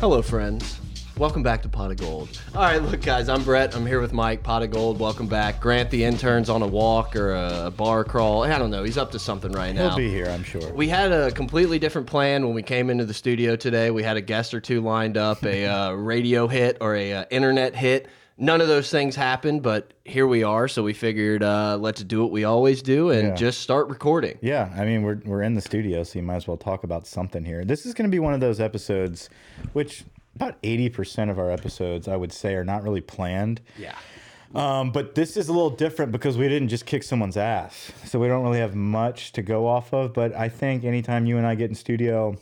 Hello, friends. Welcome back to Pot of Gold. All right, look, guys, I'm Brett. I'm here with Mike, Pot of Gold. Welcome back. Grant, the intern's on a walk or a bar crawl. I don't know. He's up to something right now. He'll be here, I'm sure. We had a completely different plan when we came into the studio today. We had a guest or two lined up, a uh, radio hit or a uh, internet hit. None of those things happened, but here we are. So we figured uh, let's do what we always do and Yeah. just start recording. Yeah, I mean we're we're in the studio, so you might as well talk about something here. This is going to be one of those episodes, which about eighty percent of our episodes, I would say, are not really planned. Yeah. Um, but this is a little different because we didn't just kick someone's ass, so we don't really have much to go off of. But I think anytime you and I get in studio,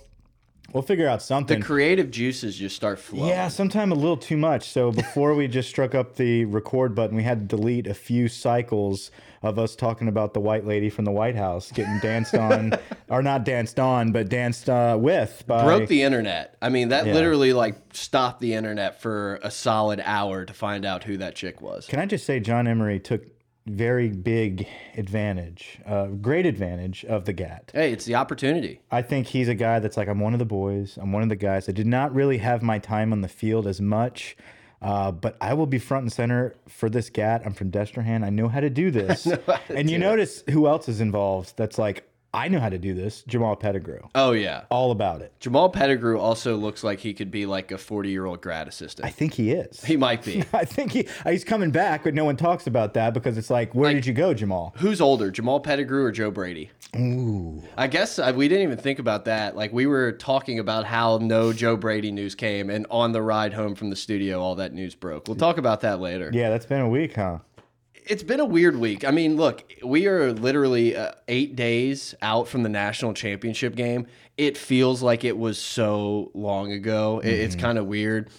we'll figure out something. The creative juices just start flowing. Yeah, sometime a little too much. So before we just struck up the record button, we had to delete a few cycles of us talking about the white lady from the White House getting danced on, or not danced on, but danced uh, with by. broke the internet. I mean, that Yeah. literally like stopped the internet for a solid hour to find out who that chick was. Can I just say, John Emery took very big advantage, uh, great advantage of the GAT. Hey, it's the opportunity. I think he's a guy that's like, I'm one of the boys. I'm one of the guys. I did not really have my time on the field as much, uh, but I will be front and center for this GAT. I'm from Destrehan. I know how to do this. and you notice who else is involved that's like, I know how to do this. Jamal Pettigrew. Oh yeah. All about it. Jamal Pettigrew also looks like he could be like a 40 year old grad assistant. I think he is. He might be. I think he he's coming back, but no one talks about that because it's like, where did you go, Jamal? Who's older, Jamal Pettigrew or Joe Brady? Ooh. I guess uh, we didn't even think about that. Like we were talking about how no Joe Brady news came, and on the ride home from the studio, all that news broke. We'll talk about that later. Yeah, that's been a week, huh? It's been a weird week. I mean, look, we are literally uh, eight days out from the national championship game. It feels like it was so long ago. It- It's kind of weird.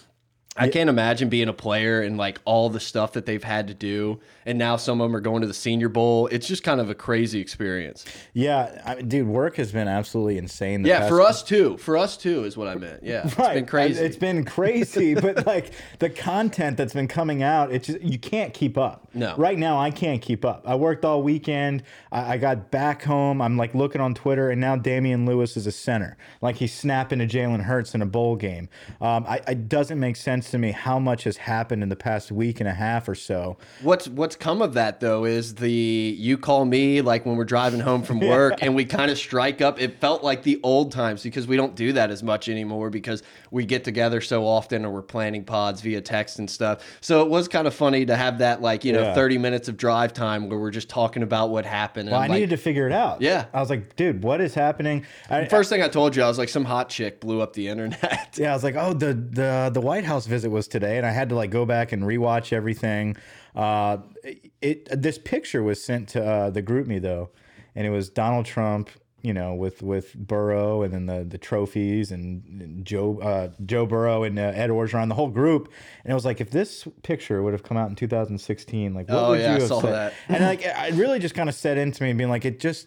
I can't imagine being a player and like all the stuff that they've had to do, and now some of them are going to the Senior Bowl. It's just kind of a crazy experience. Yeah, I mean, dude, work has been absolutely insane. The Yeah, for us too. For us too is what I meant. Yeah, it's been crazy. It's been crazy, but like the content that's been coming out, it's just you can't keep up. No. Right now, I can't keep up. I worked all weekend. I, I got back home. I'm like looking on Twitter, and now Damien Lewis is a center. Like he's snapping to Jalen Hurts in a bowl game. Um, I, it doesn't make sense to me how much has happened in the past week and a half or so. What's what's come of that though is the you call me like when we're driving home from work and we kind of strike up. It felt like the old times because we don't do that as much anymore because we get together so often or we're planning pods via text and stuff. So it was kind of funny to have that like you know Yeah. thirty minutes of drive time where we're just talking about what happened. And Well, I like, needed to figure it out. Yeah. I was like, dude, what is happening? I, First thing I told you, I was like, some hot chick blew up the internet. Yeah, I was like, oh, the the the White House visit was today, and I had to like go back and rewatch everything. Uh, it this picture was sent to uh, the group me though, and it was Donald Trump, you know, with with Burrow, and then the the trophies, and Joe uh, Joe Burrow and uh, Ed Orgeron, the whole group, and it was like if this picture would have come out in 2016, like what Oh, would yeah, you have saw said? that. And like it really just kind of set into me, being like, it just.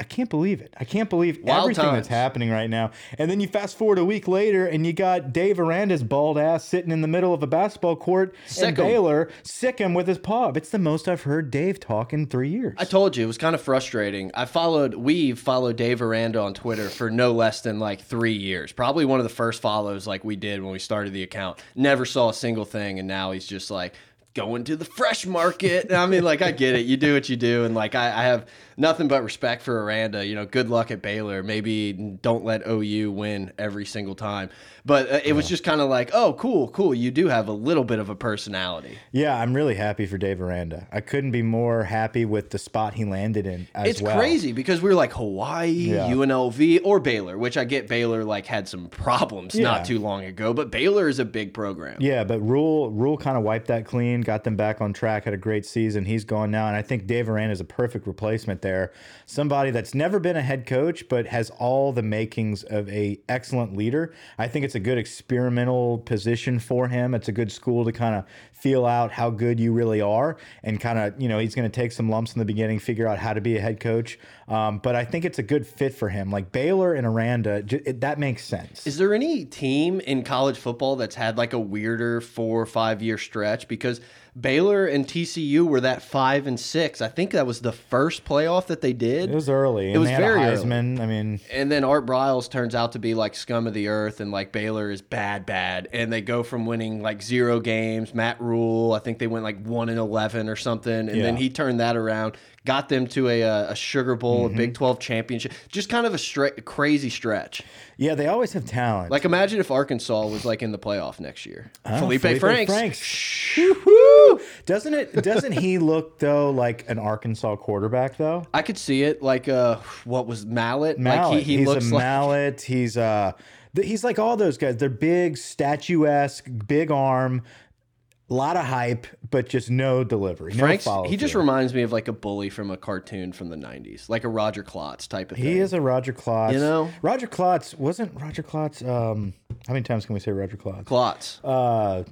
I can't believe it. I can't believe Wild everything times. that's happening right now. And then you fast forward a week later, and you got Dave Aranda's bald ass sitting in the middle of a basketball court Sick 'em. in Baylor, sick him with his pub. It's the most I've heard Dave talk in three years. I told you it was kind of frustrating. I followed, we've followed Dave Aranda on Twitter for no less than like three years. Probably one of the first follows like we did when we started the account. Never saw a single thing, and now he's just like going to the fresh market. And I mean, like I get it. You do what you do, and like I, I have nothing but respect for Aranda. You know, good luck at Baylor. Maybe don't let OU win every single time. But uh, it was just kind of like, oh, cool, cool. You do have a little bit of a personality. yeah, I'm really happy for Dave Aranda. I couldn't be more happy with the spot he landed in as it's well. crazy because we were like Hawaii, Yeah. UNLV, or Baylor, which I get Baylor like had some problems Yeah. not too long ago, but Baylor is a big program. Yeah, but Rhule Rhule kind of wiped that clean, got them back on track, had a great season. He's gone now, and I think Dave Aranda is a perfect replacement there. Somebody that's never been a head coach, but has all the makings of a excellent leader. I think it's a good experimental position for him. It's a good school to kind of feel out how good you really are, and kind of you know he's going to take some lumps in the beginning, figure out how to be a head coach. Um, but I think it's a good fit for him. Like Baylor and Aranda, it, that makes sense. Is there any team in college football that's had like a weirder four or five year stretch? Because Baylor and TCU were that five and six. I think that was the first playoff that they did. It was early. It was very a early. I mean, And then Art Briles turns out to be like scum of the earth, and like Baylor is bad, bad. And they go from winning like zero games. Matt Rhule, I think they went like one and eleven or something, and then he turned that around, got them to a uh, a Sugar Bowl, Mm-hmm. a Big Twelve championship. Just kind of a straight crazy stretch. yeah, they always have talent. Like imagine if Arkansas was like in the playoff next year. Oh, Felipe, Felipe Franks. Franks. Doesn't it? Doesn't he look though like an Arkansas quarterback though? I could see it like uh what was Mallett? Mallett. Like he, he he's looks a like mallet. He's uh, he's like all those guys. They're big, statuesque, big arm, a lot of hype, but just no delivery. Franks. He just reminds me of like a bully from a cartoon from the '90s, like a Roger Klotz type of thing. He is a Roger Klotz. You know? Roger Klotz wasn't Roger Klotz. Um, how many times can we say Roger Klotz? Klotz. Uh.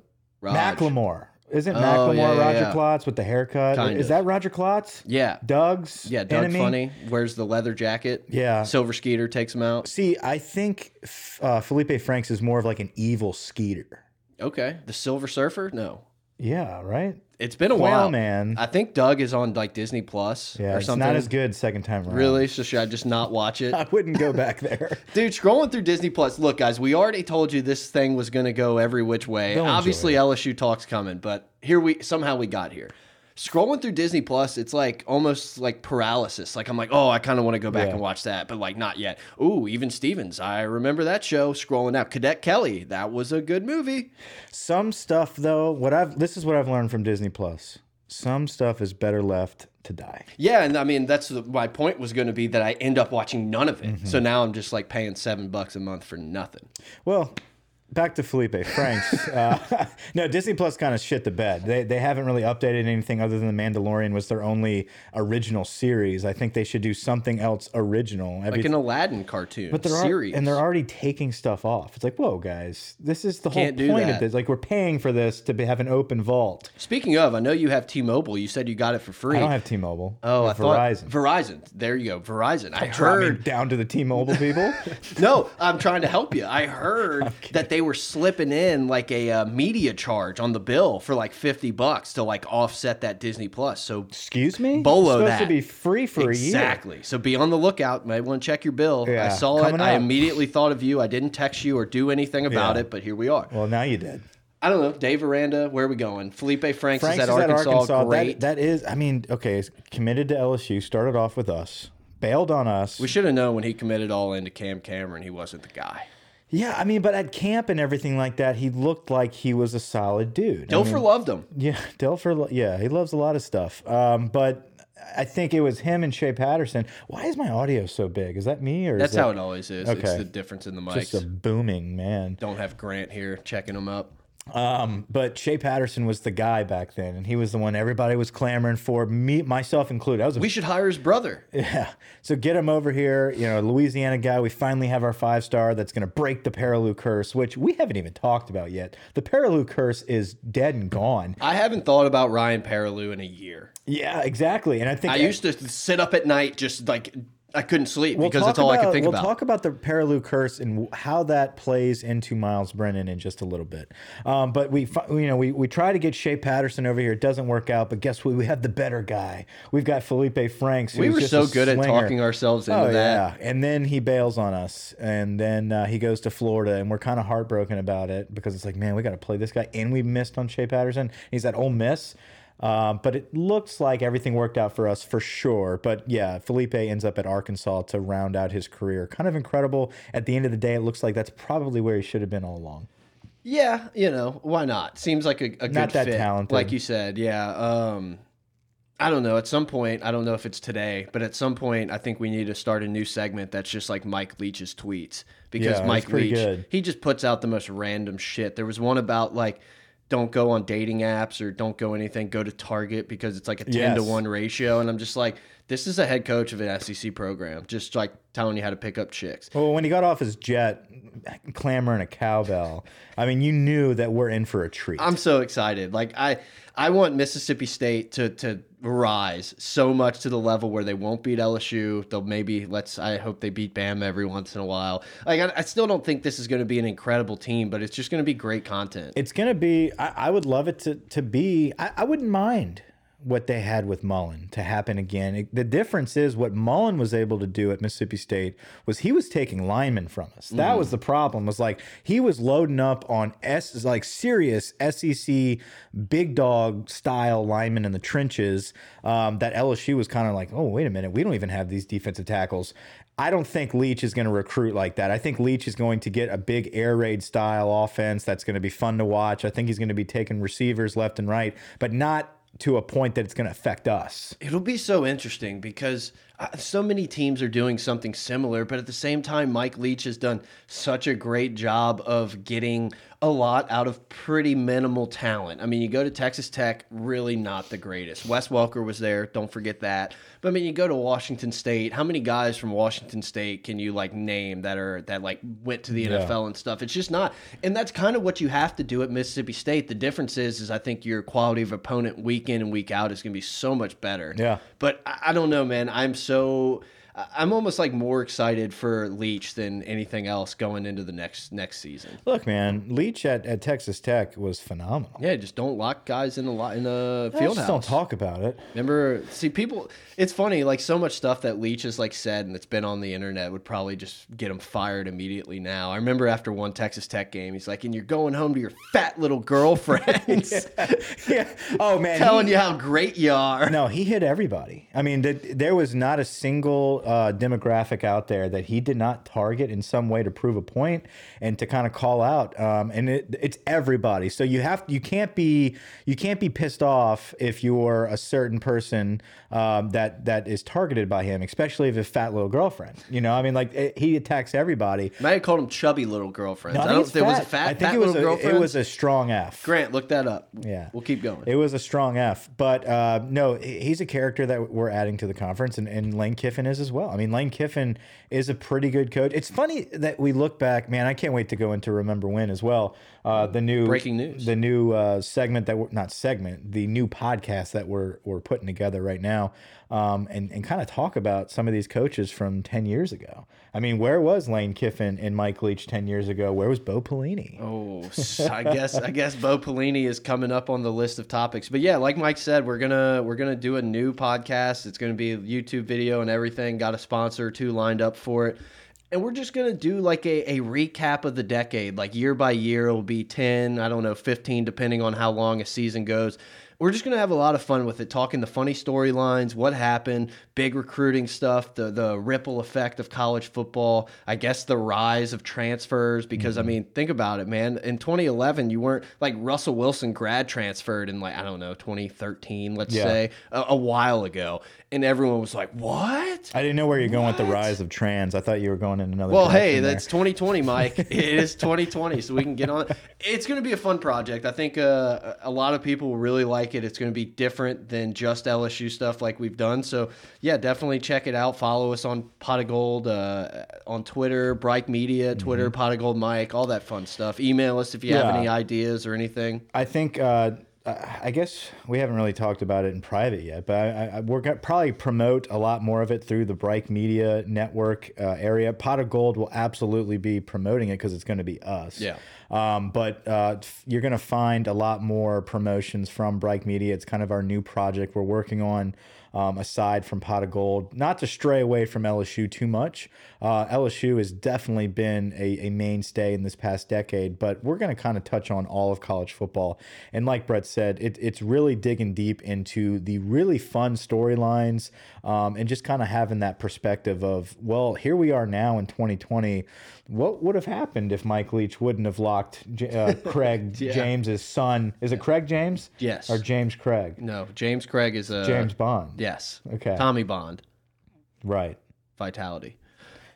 Macklemore. Isn't Oh, Macklemore yeah, yeah, Roger yeah. Klotz with the haircut? Kind is of. that Roger Klotz? Yeah. Doug's Yeah, Doug enemy? Funny wears the leather jacket. Yeah. Silver Skeeter takes him out. See, I think uh, Felipe Franks is more of like an evil Skeeter. Okay. The Silver Surfer? No. Yeah, right. It's been a Quail while. Man. I think Doug is on like Disney Plus Yeah, or it's something. not as good second time around. Really? So should I just not watch it? I wouldn't go back there. Dude, scrolling through Disney Plus. Look, guys, we already told you this thing was going to go every which way. They'll Obviously, LSU talk's coming, but here we somehow we got here. Scrolling through Disney Plus, it's like almost like paralysis. Like I'm like, oh, I kind of want to go back Yeah. and watch that, but like not yet. Ooh, even Stevens, I remember that show. Scrolling out, Cadet Kelly, that was a good movie. Some stuff though, what I've this is what I've learned from Disney Plus. Some stuff is better left to die. Yeah, and I mean that's the, my point was going to be that I end up watching none of it. Mm-hmm. So now I'm just like paying seven bucks a month for nothing. Well, back to Felipe Franks. uh, no, Disney Plus kind of shit the bed. They, they haven't really updated anything other than The Mandalorian was their only original series. I think they should do something else original. Every, Like an Aladdin cartoon but they're series. and they're already taking stuff off. It's like, whoa, guys, this is the Can't do whole point that. of this. Like, we're paying for this to be, have an open vault. Speaking of, I know you have T-Mobile. You said you got it for free. I don't have T-Mobile. Oh, I have thought Verizon. Verizon. There you go, Verizon. I Drop me heard. down to the T-Mobile people. No, I'm trying to help you. I heard that they were slipping in like a uh, media charge on the bill for like 50 bucks to like offset that Disney Plus. So Excuse me. Bolo it's supposed that. to be free for a year. exactly. So be on the lookout. Might want to check your bill. I Yeah, saw it. coming I immediately thought of you. I didn't text you or do anything about Yeah. it, but here we are. Well, now you did. I don't know. Dave Aranda, where are we going? Felipe Franks, Franks is at Arkansas. That- Great. that is, I mean, okay, is committed to LSU. Started off with us, bailed on us. we should have known when he committed all into Cam Cameron, he wasn't the guy. Yeah, I mean, but at camp and everything like that, he looked like he was a solid dude. I mean, loved him. yeah, Dilfer, yeah, he loves a lot of stuff. Um, but I think it was him and Shea Patterson. Why is my audio so big? Is that me or is That's that how it always is. It's Okay. the difference in the mics. just a booming man? Don't have Grant here checking him up. Um, but Shea Patterson was the guy back then, and he was the one everybody was clamoring for, me, myself included. I was a We should hire his brother. Yeah. So get him over here. You know, Louisiana guy. We finally have our five star that's going to break the Perrilloux curse, which we haven't even talked about yet. The Perrilloux curse is dead and gone. I haven't thought about Ryan Perrilloux in a year. Yeah, exactly. And I think I used to sit up at night just like I couldn't sleep We'll because that's all I could about- think we'll about. talk about the Perrilloux curse and how that plays into Myles Brennan in just a little bit. Um, but we, you know, we, we try to get Shea Patterson over here. It doesn't work out. But guess what? We have the better guy. We've got Felipe Franks. we were so good at talking ourselves into Oh that. yeah, and then he bails on us, and then uh, he goes to Florida, and we're kind of heartbroken about it because it's like, man, we got to play this guy, and we missed on Shea Patterson. He's at Ole Miss, um, but it looks like everything worked out for us for sure. But yeah, Felipe ends up at Arkansas to round out his career. Kind of incredible. At the end of the day, it looks like that's probably where he should have been all along. Yeah, you know, why not? Seems like a, a good Not that fit. talented. Like you said, yeah. Um I don't know. At some point, I don't know if it's today, but at some point, I think we need to start a new segment that's just like Mike Leach's tweets because Yeah, Mike Leach good. he just puts out the most random shit. There was one about like don't go on dating apps or don't go anything. Go to Target because it's like a ten to one ratio, and I'm just like, this is a head coach of an SEC program, just like telling you how to pick up chicks. Well, when he got off his jet, clamoring a cowbell, I mean, you knew that we're in for a treat. I'm so excited. Like I, I want Mississippi State to to rise so much to the level where they won't beat LSU. They'll maybe let's. I hope they beat Bama every once in a while. Like I, I still don't think this is going to be an incredible team, but it's just going to be great content. It's going to be. I, I, would love it to to be. I, I wouldn't mind what they had with Mullen to happen again. It, the difference is what Mullen was able to do at Mississippi State was he was taking linemen from us. That mm. was the problem. Was like he was loading up on S like serious SEC big dog style linemen in the trenches. Um, that LSU was kind of like, oh wait a minute, we don't even have these defensive tackles. I don't think Leach is going to recruit like that. I think Leach is going to get a big air raid style offense that's going to be fun to watch. I think he's going to be taking receivers left and right, but not to a point that it's going to affect us. It'll be so interesting because uh, so many teams are doing something similar, but at the same time, Mike Leach has done such a great job of getting a lot out of pretty minimal talent. I mean, you go to Texas Tech, really not the greatest. Wes Welker was there, don't forget that. But I mean, you go to Washington State. How many guys from Washington State can you like name that are that like went to the yeah. NFL and stuff? It's just not. And that's kind of what you have to do at Mississippi State. The difference is, is I think your quality of opponent week in and week out is going to be so much better. Yeah. But I, I don't know, man. I'm so I'm almost like more excited for Leach than anything else going into the next next season. Look, man, Leach at, at Texas Tech was phenomenal. Yeah, just don't lock guys in a lot in a field house. Don't talk about it. Remember, see people. It's funny, like so much stuff that Leach has like said and it's been on the internet would probably just get him fired immediately. Now, I remember after one Texas Tech game, he's like, "And you're going home to your fat little girlfriends." yeah. yeah. Oh man, telling he, you how great you are. No, he hit everybody. I mean, there was not a single uh, demographic out there that he did not target in some way to prove a point and to kind of call out. Um, and it, it's everybody. So you have you can't be you can't be pissed off if you're a certain person um, that that is targeted by him, especially if a fat little girlfriend. You know, I mean, like it, he attacks everybody. Might have called him chubby little girlfriend. No, I, I don't think it was a fat. I think it was a, it was a strong F. Grant, look that up. Yeah, we'll keep going. It was a strong F, but uh, no, he's a character that we're adding to the conference, and, and Lane Kiffin is as well. I mean, Lane Kiffin is a pretty good coach. It's funny that we look back, man. I can't wait to go into Remember When as well. Uh, the new breaking news, the new uh, segment that we're not segment, the new podcast that we're we're putting together right now, um, and and kind of talk about some of these coaches from ten years ago. I mean, where was Lane Kiffin and Mike Leach ten years ago? Where was Bo Pelini? Oh, I guess I guess Bo Pelini is coming up on the list of topics. But yeah, like Mike said, we're gonna we're gonna do a new podcast. It's gonna be a YouTube video and everything. Got a sponsor or two lined up for it and we're just gonna do like a, a recap of the decade like year by year it'll be 10 i don't know 15 depending on how long a season goes we're just gonna have a lot of fun with it, talking the funny storylines, what happened, big recruiting stuff, the the ripple effect of college football. I guess the rise of transfers. Because mm -hmm. I mm-hmm. mean, think about it, man. In 2011, you weren't like Russell Wilson grad transferred in like I don't know 2013, let's yeah. say, a, a, while ago, and everyone was like, "What?" I didn't know where you're going what? with the rise of trans. I thought you were going in another. Well, hey, that's 2020, Mike. it is 2020, so we can get on. It's going to be a fun project. I think uh, a lot of people will really like like it. It's going to be different than just LSU stuff like we've done. So yeah, definitely check it out. Follow us on Pot of Gold uh, on Twitter, Bright Media, Twitter, mm -hmm. Pot of Gold Mike, all that fun stuff. Email us if you yeah. have any ideas or anything. I think. Uh, I guess we haven't really talked about it in private yet, but I, I, we're going to probably promote a lot more of it through the Bright Media Network uh, area. Pot of Gold will absolutely be promoting it because it's going to be us. Yeah. Um, but uh, you're going to find a lot more promotions from Bright Media. It's kind of our new project we're working on um, aside from Pot of Gold. Not to stray away from LSU too much. Uh, LSU has definitely been a, a, mainstay in this past decade, but we're going to kind of touch on all of college football. And like Brett said, it, it's really digging deep into the really fun storylines um, and just kind of having that perspective of, well, here we are now in 2020 what would have happened if Mike Leach wouldn't have locked uh, Craig yeah. James's son? Is it Craig James? Yes. Or James Craig? No, James Craig is a James Bond. Yes. Okay. Tommy Bond. Right. Vitality.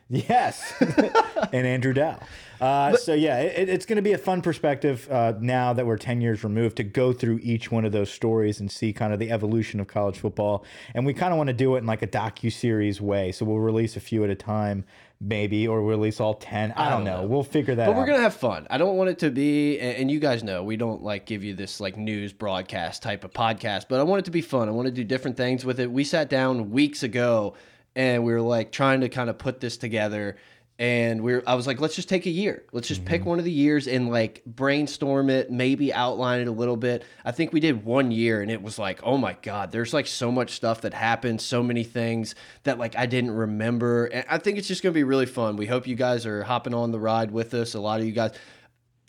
Yes, and Andrew Dow. Uh, so yeah, it, it's going to be a fun perspective uh, now that we're ten years removed to go through each one of those stories and see kind of the evolution of college football. And we kind of want to do it in like a docu series way. So we'll release a few at a time, maybe, or release all ten. I, don't, know. We'll figure that. But out. But we're gonna have fun. I don't want it to be, and and you guys know we don't like give you this like news broadcast type of podcast. But I want it to be fun. I want to do different things with it. We sat down weeks ago, and we were like trying to kind of put this together. And we are I was like, let's just take a year. Let's just pick mm-hmm. one of the years and like brainstorm it, maybe outline it a little bit. I think we did one year and it was like, oh my God, there's like so much stuff that happened, so many things that like I didn't remember. And I think it's just gonna be really fun. We hope you guys are hopping on the ride with us. A lot of you guys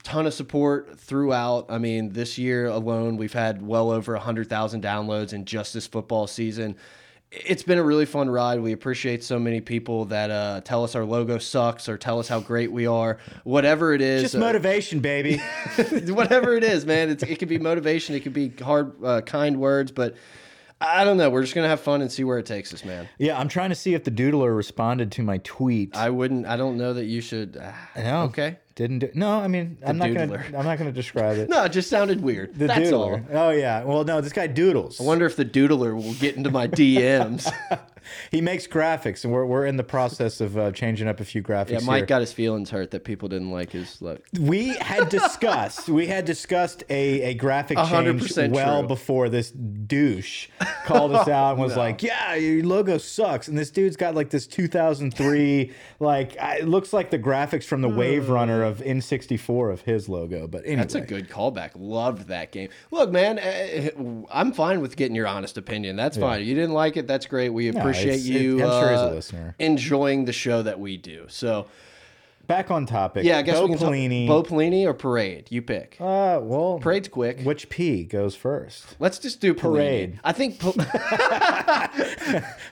ton of support throughout. I mean, this year alone, we've had well over 100,000 downloads in just this football season. It's been a really fun ride. We appreciate so many people that uh, tell us our logo sucks or tell us how great we are. Whatever it is, just uh, motivation, baby. whatever it is, man. It's, it could be motivation, it could be hard, uh, kind words, but I don't know. We're just gonna have fun and see where it takes us, man. yeah, I'm trying to see if the doodler responded to my tweet. I wouldn't. I don't know that you should. Uh, know. Okay. Didn't do. No, I mean, I'm not gonna. I'm not gonna describe it. No, it just sounded weird. The That's all. doodler. Oh yeah. Well, no, this guy doodles. I wonder if the doodler will get into my DMs. He makes graphics, and we're, we're in the process of uh, changing up a few graphics. yeah, here. Mike got his feelings hurt that people didn't like his look. we had discussed we had discussed a, a graphic hundred change percent well true. before this douche called us out and was like, "Yeah, your logo sucks." And this dude's got like this 2003 like I- it looks like the graphics from the Wave Runner of N64 of his logo. But anyway, That's a good callback. Loved that game. Look, man, uh, I'm fine with getting your honest opinion. That's fine. You didn't like it. That's great. We appreciate you. it- I'm sure he's a uh, listener. Enjoying the show that we do. So, back on topic. yeah, I guess Bo we can Pelini. talk. Bo Pelini or Parade? You pick. uh, well, Parade's quick. which P goes first? Let's just do Pelini. Parade. I think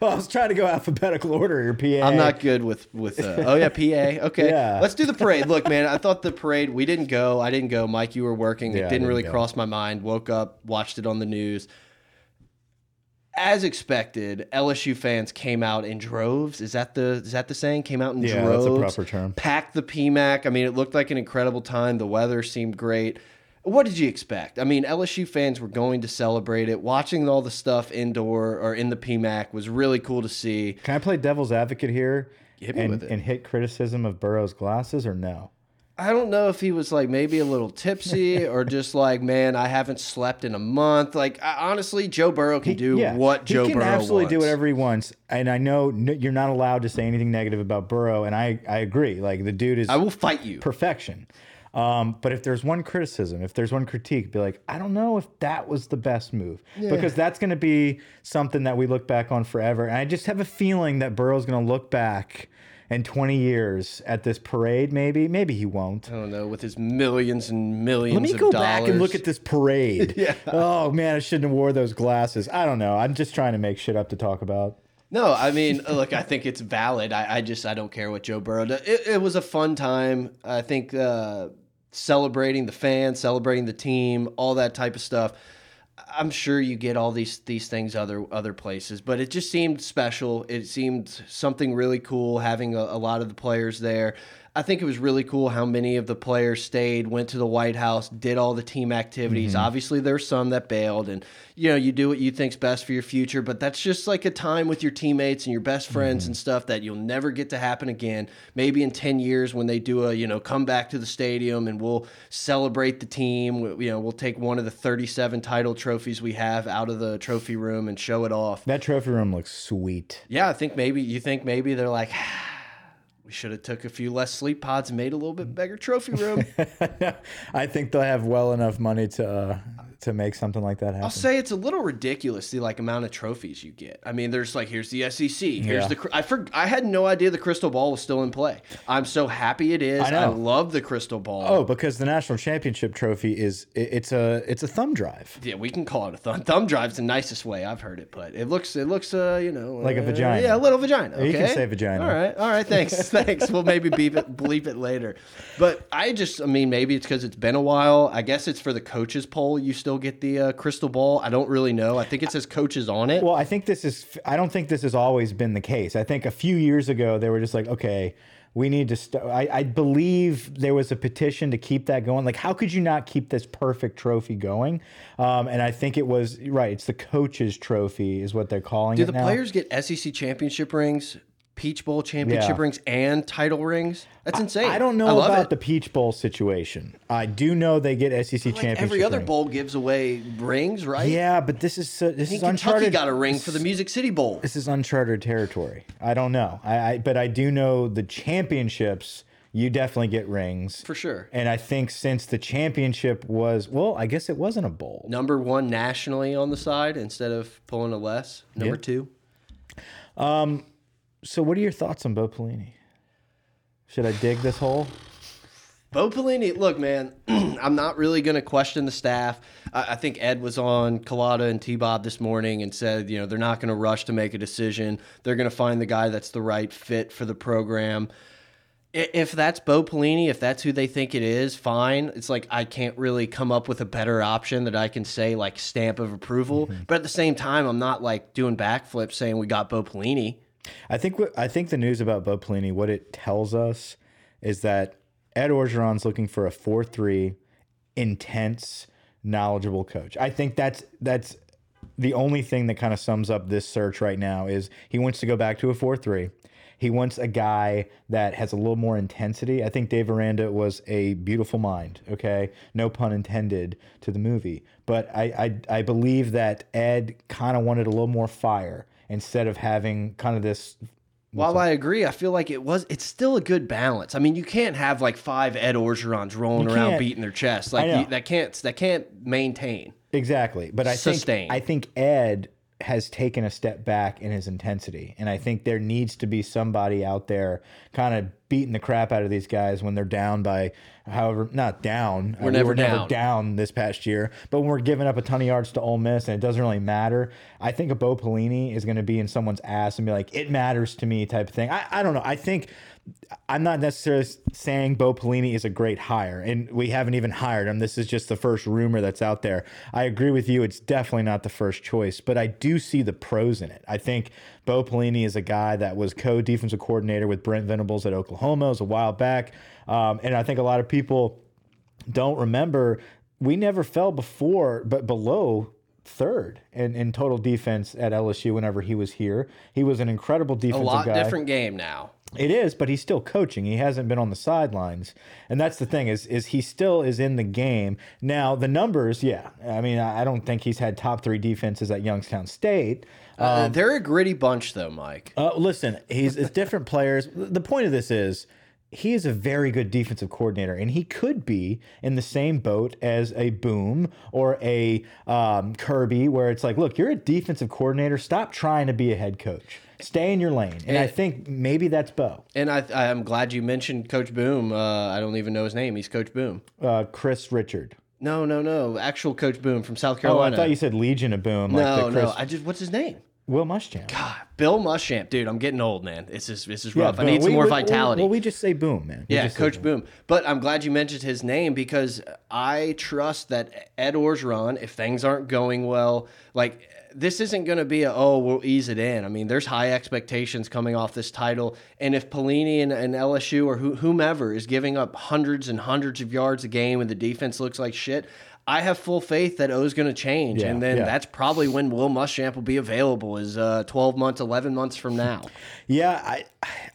Well, I was trying to go alphabetical order. Your PA. I'm not good with with. Uh, oh yeah, PA. Okay, Yeah. let's do the parade. Look, man, I thought the parade. We didn't go. I didn't go. Mike, you were working. Yeah, it didn't didn't really go. cross my mind. Woke up, watched it on the news. As expected, LSU fans came out in droves. Is that the is that the saying? Came out in Yeah, that's droves. a proper term. Packed the PMAC. I mean, it looked like an incredible time. The weather seemed great. What did you expect? I mean, LSU fans were going to celebrate it. Watching all the stuff indoor or in the PMAC was really cool to see. Can I play devil's advocate here? Hit and, and hit criticism of Burrow's glasses or no? I don't know if he was like maybe a little tipsy or just like, man, I haven't slept in a month. Like, I, honestly, Joe Burrow can do what Joe he can Burrow absolutely do whatever he wants. And I know you're not allowed to say anything negative about Burrow, and I I agree. Like the dude is I will fight you. perfection. Um, but if there's one criticism, if there's one critique, be like, I don't know if that was the best move because that's going to be something that we look back on forever. And I just have a feeling that Burrow's going to look back in 20 years at this parade. Maybe, maybe he won't. I don't know with his millions and millions. Let me go dollars. back and look at this parade. yeah. Oh man, I shouldn't have wore those glasses. I don't know. I'm just trying to make shit up to talk about. No, I mean, look, I think it's valid. I, I just I don't care what Joe Burrow does. It, it was a fun time. I think uh, celebrating the fans, celebrating the team, all that type of stuff. I'm sure you get all these these things other other places, but it just seemed special. It seemed something really cool having a, a lot of the players there. I think it was really cool how many of the players stayed, went to the White House, did all the team activities. Mm-hmm. Obviously, there's some that bailed, and you know you do what you think's best for your future. But that's just like a time with your teammates and your best friends and mm-hmm. stuff that you'll never get to happen again. Maybe in ten years when they do a you know come back to the stadium and we'll celebrate the team. We- You know we'll take one of the 37 title trophies we have out of the trophy room and show it off. That trophy room looks sweet. Yeah, I think maybe you think maybe they're like. Ah, We should have took a few less sleep pods and made a little bit bigger trophy room. I think they'll have well enough money to uh, to make something like that happen. I'll say it's a little ridiculous the like amount of trophies you get. I mean, there's like here's the SEC, here's Yeah. the cr- I for, I had no idea the crystal ball was still in play. I'm so happy it is. I, know. love the crystal ball. Oh, because the national championship trophy is it, it's a it's a thumb drive. Yeah, we can call it a thumb. Thumb drive's the nicest way I've heard it, but it looks it looks uh you know Like a uh, vagina. Yeah, a little vagina. Okay? You can say vagina. All right, all right. Thanks, thanks. We'll maybe beep it, bleep it later. But I just, I mean, maybe it's because it's been a while. I guess it's for the coaches poll. You still still get the uh, crystal ball? I don't really know. I think it says coaches on it. Well, I think this is. I don't think this has always been the case. I think a few years ago they were just like, okay, we need to. St I, I believe there was a petition to keep that going. Like, how could you not keep this perfect trophy going? Um, and I think it was right. It's the coaches' trophy, is what they're calling Do it Do the now. players get SEC championship rings, Peach Bowl championship Yeah. rings, and title rings? That's insane. I don't know love about it. the Peach Bowl situation. I do know they get SEC Like championship. every other ring. bowl gives away rings, right? Yeah, but this is so, this I is think Kentucky uncharted. got a ring for the Music City Bowl. this is uncharted territory. I don't know. I, I but I do know the championships. You definitely get rings For sure. And I think since the championship was well, I guess it wasn't a bowl. Number one nationally on the side instead of pulling a less. Number two. Um, So, what are your thoughts on Bo Pelini? Should I dig this hole? Bo Pelini, look, man, I'm not really going to question the staff. I, I think Ed was on Culotta and T Bob this morning and said, you know, they're not going to rush to make a decision. They're going to find the guy that's the right fit for the program. If that's Bo Pelini, if that's who they think it is, fine. It's like I can't really come up with a better option that I can say like stamp of approval. Mm-hmm. But at the same time, I'm not like doing backflips saying we got Bo Pelini. I think what I think the news about Bo Pelini, what it tells us is that Ed Orgeron's looking for a four-three, intense, knowledgeable coach. I think that's that's the only thing that kind of sums up this search right now is he wants to go back to a four-three. He wants a guy that has a little more intensity. I think Dave Aranda was a beautiful mind. Okay, no pun intended to the movie, but I I, I believe that Ed kind of wanted a little more fire instead of having kind of this While I agree, I feel like it was it's still a good balance. I mean, you can't have like five Ed Orgerons rolling You around beating their chest. Like you, that can't that can't maintain. Exactly. But I Sustain. think I think Ed has taken a step back in his intensity. And I think there needs to be somebody out there kind of beating the crap out of these guys when they're down by however not down. Uh, We're we never were never down. down this past year. But when we're giving up a ton of yards to Ole Miss and it doesn't really matter, I think a Bo Pelini is going to be in someone's ass and be like, it matters to me type of thing. I, I don't know. I think I'm not necessarily saying Bo Pelini is a great hire, and we haven't even hired him. This is just the first rumor that's out there. I agree with you; it's definitely not the first choice, but I do see the pros in it. I think Bo Pelini is a guy that was co-defensive coordinator with Brent Venables at Oklahoma. It was a while back, um, and I think a lot of people don't remember we never fell before, but below third in, in total defense at LSU whenever he was here. He was an incredible defensive. A lot guy. different game now. It is, but he's still coaching. He hasn't been on the sidelines, and that's the thing is is he still is in the game now. The numbers, yeah. I mean, I don't think he's had top three defenses at Youngstown State. Uh, they're a gritty bunch, though, Mike. Uh, listen, he's it's different players. The point of this is he is a very good defensive coordinator, and he could be in the same boat as a Boom or a um, Kirby, where it's like, look, you're a defensive coordinator. Stop trying to be a head coach. Stay in your lane. And I think maybe that's Bo. And I, I'm glad you mentioned Coach Boom. Uh, I don't even know his name. He's Coach Boom. Uh, Chris Richard. No, no, no. Actual Coach Boom from South Carolina. Oh, I thought you said Legion of Boom. Like no, no. I just what's his name? Will Muschamp. God, Bill Muschamp, dude. I'm getting old, man. It's just this is Yeah, rough. I need some We- more we- vitality. Well, we just say Boom, man. We Yeah, Coach Boom. But I'm glad you mentioned his name because I trust that Ed Orgeron, if things aren't going well, like this isn't going to be a oh we'll ease it in. I mean, there's high expectations coming off this title, and if Pelini and, and LSU or who, whomever is giving up hundreds and hundreds of yards a game and the defense looks like shit. I have full faith that O's going to change, Yeah, and then yeah. that's probably when Will Muschamp will be available. Is uh, 12 months, 11 months from now. Yeah, I,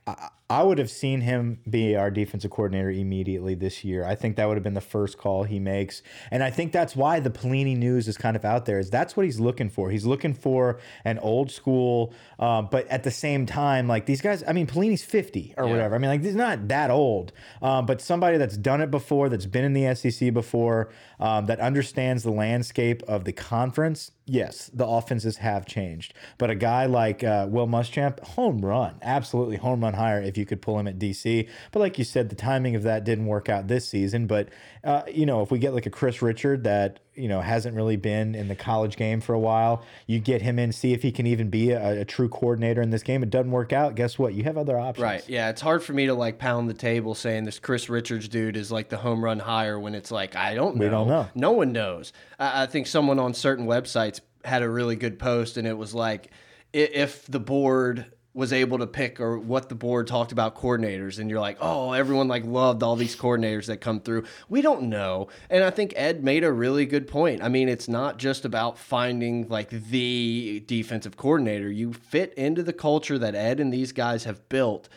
I I would have seen him be our defensive coordinator immediately this year. I think that would have been the first call he makes, and I think that's why the Pelini news is kind of out there. Is that's what he's looking for? He's looking for an old school, um, but at the same time, like these guys. I mean, Pelini's fifty or whatever. I mean, like he's not that old, um, but somebody that's done it before, that's been in the SEC before, um, that understands the landscape of the conference. Yes, the offenses have changed, but a guy like uh, Will Muschamp, home run, absolutely home run hire if you could pull him at DC. But like you said, the timing of that didn't work out this season. But uh, you know, if we get like a Chris Richard that you know hasn't really been in the college game for a while. You get him in, see if he can even be a, a true coordinator in this game. It doesn't work out. Guess what? You have other options. Right. Yeah. It's hard for me to like pound the table saying this Chris Richards dude is like the home run hire when it's like I don't know. We don't know. No one knows. I, I think someone on certain websites had a really good post, and it was like if the board was able to pick or what the board talked about coordinators and you're like oh everyone like loved all these coordinators that come through we don't know and i think ed made a really good point i mean it's not just about finding like the defensive coordinator you fit into the culture that ed and these guys have built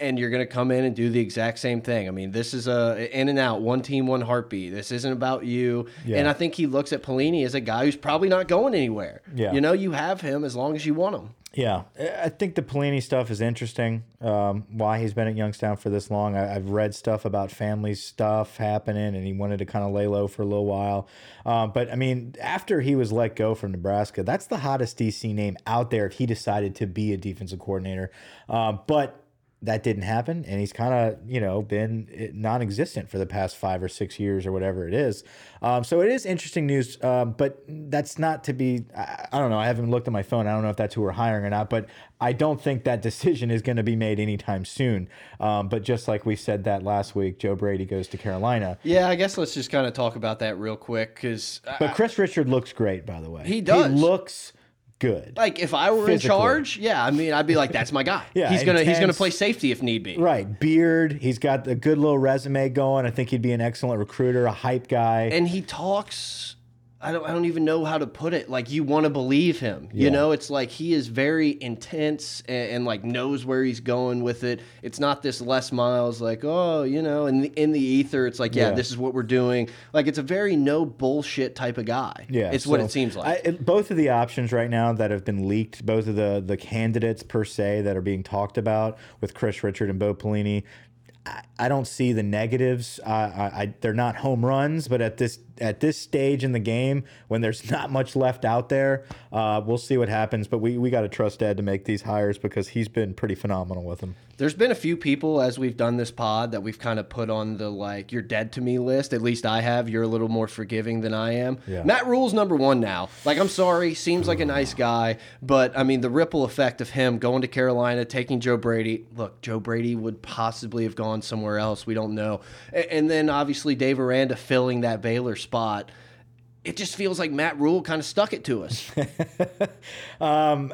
and you're going to come in and do the exact same thing. I mean, this is a in and out, one team, one heartbeat. This isn't about you. Yeah. And I think he looks at Pelini as a guy who's probably not going anywhere. Yeah. You know, you have him as long as you want him. Yeah, I think the Pelini stuff is interesting. Um, why he's been at Youngstown for this long. I, I've read stuff about family stuff happening, and he wanted to kind of lay low for a little while. Um, but I mean, after he was let go from Nebraska, that's the hottest DC name out there. If he decided to be a defensive coordinator, um, but that didn't happen, and he's kind of you know been eh, non-existent for the past five or six years or whatever it is. Um, so it is interesting news, um, but that's not to be. I, I don't know. I haven't looked at my phone. I don't know if that's who we're hiring or not, but I don't think that decision is going to be made anytime soon. Um, but just like we said that last week, Joe Brady goes to Carolina. Yeah, I guess let's just kind of talk about that real quick because, But Chris Richard looks great, by the way. He does. He looks good. like, if I were Physically. in charge, yeah, I mean, I'd be like, that's my guy. Yeah, he's gonna he's gonna play safety if need be. Right, beard. He's got a good little resume going. I think he'd be an excellent recruiter, a hype guy. and he talks I don't, I don't even know how to put it. Like you want to believe him you know? It's like he is very intense and, and like knows where he's going with it. It's not this Les Miles like oh you know in the, in the ether it's like yeah, Yeah. this is what we're doing. Like it's a very no bullshit type of guy Yeah, it's what it seems like. I, it- both of the options right now that have been leaked, both of the the candidates per se that are being talked about with Chris Richard and Bo Pelini, I, I don't see the negatives. I, I they're not home runs, but at this at this stage in the game, when there's not much left out there, uh, we'll see what happens. But we we got to trust Ed to make these hires because he's been pretty phenomenal with them. There's been a few people as we've done this pod that we've kind of put on the like you're dead to me list. At least I have. You're a little more forgiving than I am. Yeah. Matt Rhule's number one now. Like I'm sorry, seems like a nice guy, but I mean the ripple effect of him going to Carolina, taking Joe Brady. Look, Joe Brady would possibly have gone somewhere else. We don't know. A- And then obviously Dave Aranda filling that Baylor spot. It just feels like Matt Rhule kind of stuck it to us. Um,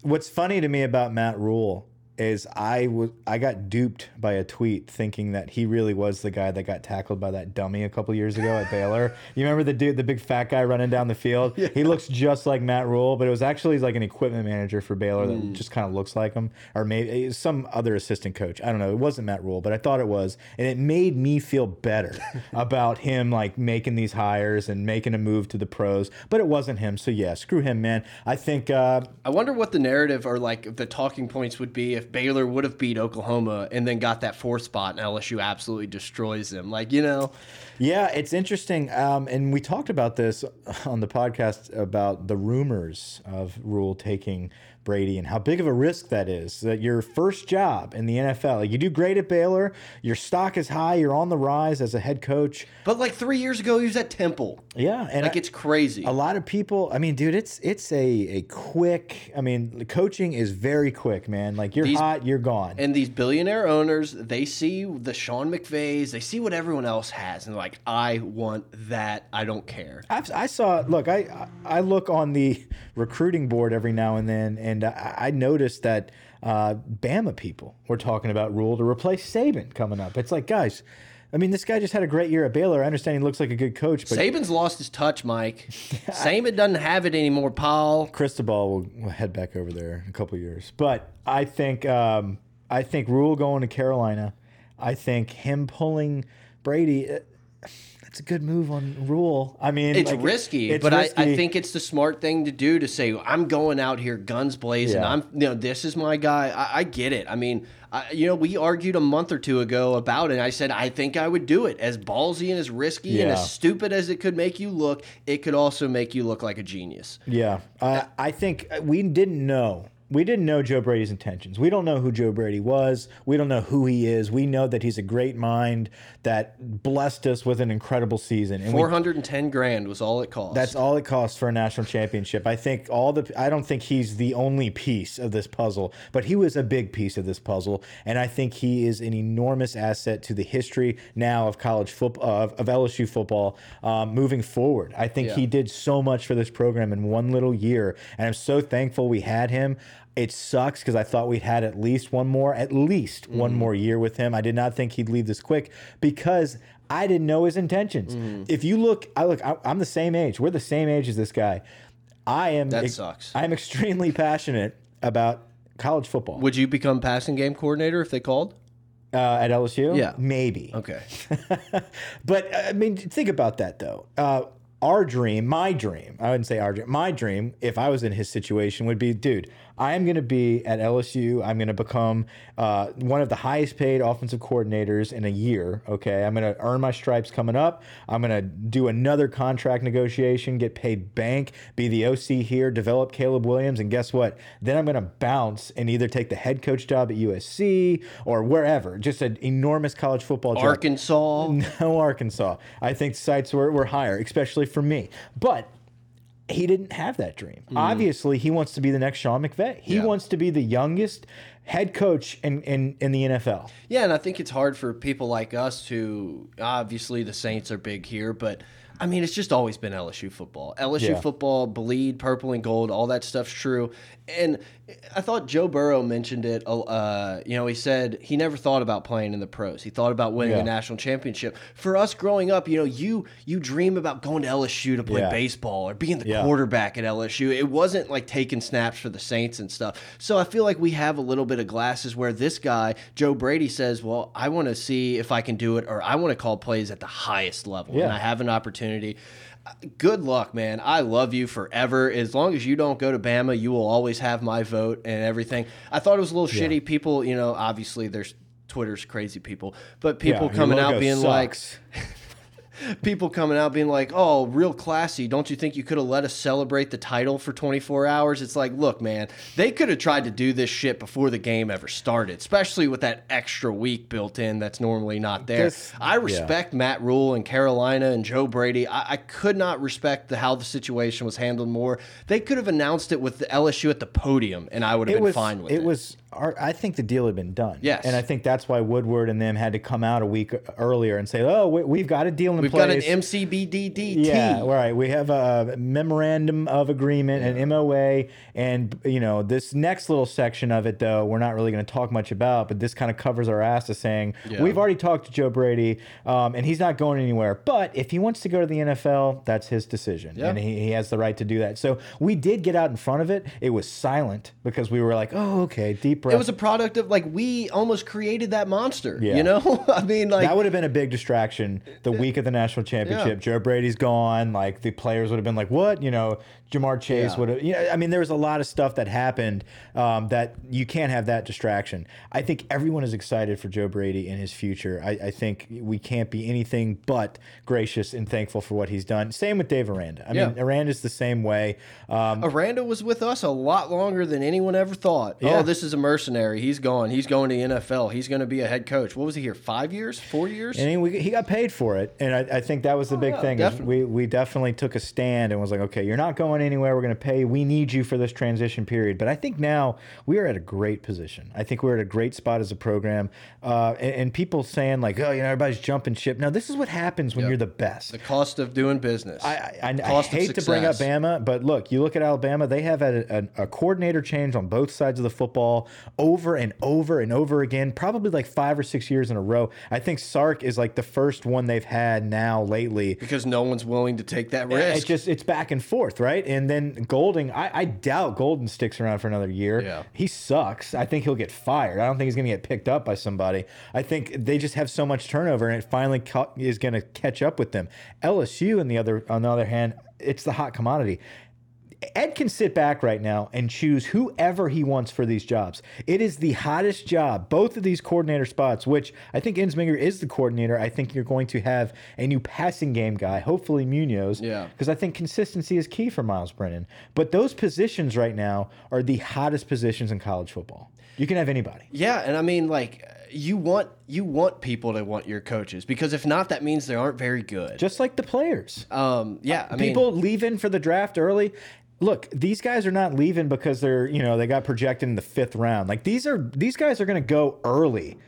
what's funny to me about Matt Rhule is I was I got duped by a tweet thinking that he really was the guy that got tackled by that dummy a couple years ago at Baylor. You remember the dude, the big fat guy running down the field? He looks just like Matt Rhule, but it was actually like an equipment manager for Baylor that just kind of looks like him, or maybe some other assistant coach. I don't know. It wasn't Matt Rhule, but I thought it was, and it made me feel better about him like making these hires and making a move to the pros. But it wasn't him, so yeah, screw him, man. I think. Uh, I wonder what the narrative or like the talking points would be if Baylor would have beat Oklahoma and then got that fourth spot and LSU absolutely destroys them. Like, you know, Yeah, it's interesting. Um, and we talked about this on the podcast about the rumors of Rhule taking Brady and how big of a risk that is. That your first job in the NFL, like you do great at Baylor, your stock is high, you're on the rise as a head coach. but like three years ago, he was at Temple. Yeah, and Like, I- it's crazy. a lot of people. I mean, dude, it's it's a a quick. I mean, coaching is very quick, man. Like you're These- hot, you're gone. And these billionaire owners, they see the Sean McVays, they see what everyone else has, and they're like, I want that. I don't care. I've, I saw. Look, I I look on the recruiting board every now and then, and I, I noticed that uh, Bama people were talking about Rhule to replace Saban coming up. It's like, guys, I mean, this guy just had a great year at Baylor. I understand he looks like a good coach, but Saban's lost his touch, Mike. Saban doesn't have it anymore, Paul. Cristobal will, head back over there in a couple years. But I think um, I think Rhule going to Carolina. I think him pulling Brady. That's a good move on Rhule. I mean, It's like, risky, it's but I, I think it's the smart thing to do to say I'm going out here guns blazing. Yeah. I'm you know this is my guy. I, I get it. I mean, I, you know, we argued a month or two ago about it. And I said I think I would do it. As ballsy and as risky and as stupid as it could make you look, it could also make you look like a genius. Yeah, uh, I think we didn't know we didn't know Joe Brady's intentions. We don't know who Joe Brady was. We don't know who he is. We know that he's a great mind that blessed us with an incredible season. And we, 410 grand was all it cost. that's all it cost for a national championship. I think all the I don't think he's the only piece of this puzzle, but he was a big piece of this puzzle, and I think he is an enormous asset to the history now of college football of, of LSU football um, moving forward. I think Yeah. he did so much for this program in one little year, and I'm so thankful we had him. It sucks because I thought we'd had at least one more, at least one more year with him. I did not think he'd leave this quick because I didn't know his intentions. If you look, I look, I, I'm the same age. We're the same age as this guy. I am. That sucks. I'm extremely passionate about college football. Would you become passing game coordinator if they called? Uh, at LSU, Yeah. maybe. Okay. but uh, I mean, think about that though. Uh, our dream, my dream, I wouldn't say our dream, my dream, if I was in his situation, would be, dude, I am going to be at LSU. I'm going to become uh, one of the highest paid offensive coordinators in a year. Okay. I'm going to earn my stripes coming up. I'm going to do another contract negotiation, get paid bank, be the OC here, develop Caleb Williams. And guess what? Then I'm going to bounce and either take the head coach job at USC or wherever. Just an enormous college football job. Arkansas. No Arkansas. I think sites were, were higher, especially for me. But he didn't have that dream. Obviously, he wants to be the next Sean McVay. He Mm. Yeah. wants to be the youngest head coach in, in, in the NFL. Yeah, and I think it's hard for people like us to obviously the Saints are big here, but I mean it's just always been LSU football. LSU Yeah. football, bleed, purple and gold, all that stuff's true. And I thought Joe Burrow mentioned it. Uh, you know, he said he never thought about playing in the pros. He thought about winning Yeah. a national championship. For us growing up, you know, you you dream about going to LSU to play Yeah. baseball or being the quarterback at LSU. It wasn't like taking snaps for the Saints and stuff. So I feel like we have a little bit of glasses where this guy, Joe Brady, says, Well, I want to see if I can do it or I want to call plays at the highest level. And I have an opportunity. Uh, Good luck, man. I love you forever. As long as you don't go to Bama, you will always have my vote and everything. I thought it was a little shitty. People, you know, obviously there's Twitter's crazy people, but people Yeah, coming out being like, sucks. people coming out being like, "Oh, real classy. Don't you think you could have let us celebrate the title for 24 hours?" It's like, "Look, man, they could have tried to do this shit before the game ever started, especially with that extra week built in that's normally not there." This- I respect Matt Rhule and Carolina and Joe Brady. I, I could not respect the how the situation was handled more. They could have announced it with the LSU at the podium, and I would have it been was fine with it. it was our, I think the deal had been done. Yes. and I think that's why Woodward and them had to come out a week earlier and say, "Oh, we, we've got a deal in We've got an MCBDDT. Yeah, right. We have a memorandum of agreement, an MOA, and you know this next little section of it, though, we're not really going to talk much about. But this kind of covers our ass to saying Yeah. we've already talked to Joe Brady, um, and he's not going anywhere. But if he wants to go to the NFL, that's his decision, Yeah. and he, he has the right to do that. So we did get out in front of it. It was silent because we were like, "Oh, okay, deep breath." It was a product of like we almost created that monster. Yeah. You know, I mean, like that would have been a big distraction the week of the national championship. Joe Brady's gone. Like the players would have been like, "What?" You know, Ja'Marr Chase Yeah. would have. You know, I mean, there was a lot of stuff that happened um, that you can't have that distraction. I think everyone is excited for Joe Brady and his future. I, I think we can't be anything but gracious and thankful for what he's done. Same with Dave Aranda. I Yeah. mean, Aranda's the same way. Um, Aranda was with us a lot longer than anyone ever thought. Yeah. Oh, this is a mercenary. He's gone. He's going to the NFL. He's going to be a head coach. What was he here? Five years? Four years? And he, we, he got paid for it, and I, I think that was the big Oh, yeah, thing. definitely. We we definitely took a stand and was like, okay, you're not going anywhere. We're going to pay. We need you for this transition period. But I think now we are at a great position. I think we're at a great spot as a program. Uh, and, and people saying like, oh, you know, everybody's jumping ship. Now this is what happens when you're the best. the cost of doing business. I, I, I of hate to bring up. Bama, but look, you look at Alabama, they have had a, a, a coordinator change on both sides of the football over and over and over again, probably like five or six years in a row. I think Sark is like the first one they've had now lately. because no one's willing to take that risk. It's just it's back and forth, right? And then Golding, I, I doubt Golding sticks around for another year. Yeah. He sucks. I think he'll get fired. I don't think he's going to get picked up by somebody. I think they just have so much turnover, and it finally is going to catch up with them. LSU, on the other on the other hand, it's the hot commodity. Ed can sit back right now and choose whoever he wants for these jobs. It is the hottest job, both of these coordinator spots, which I think Ensminger is the coordinator. I think you're going to have a new passing game guy, hopefully Munoz. Yeah. Because I think consistency is key for Myles Brennan. But those positions right now are the hottest positions in college football. You can have anybody. Yeah, and I mean like you want you want people to want your coaches because if not that means they aren't very good. Just like the players. um yeah, I mean People leaving for the draft early. Look, these guys are not leaving because they're, you know, they got projected in the fifth round. Like these are these guys are gonna go early.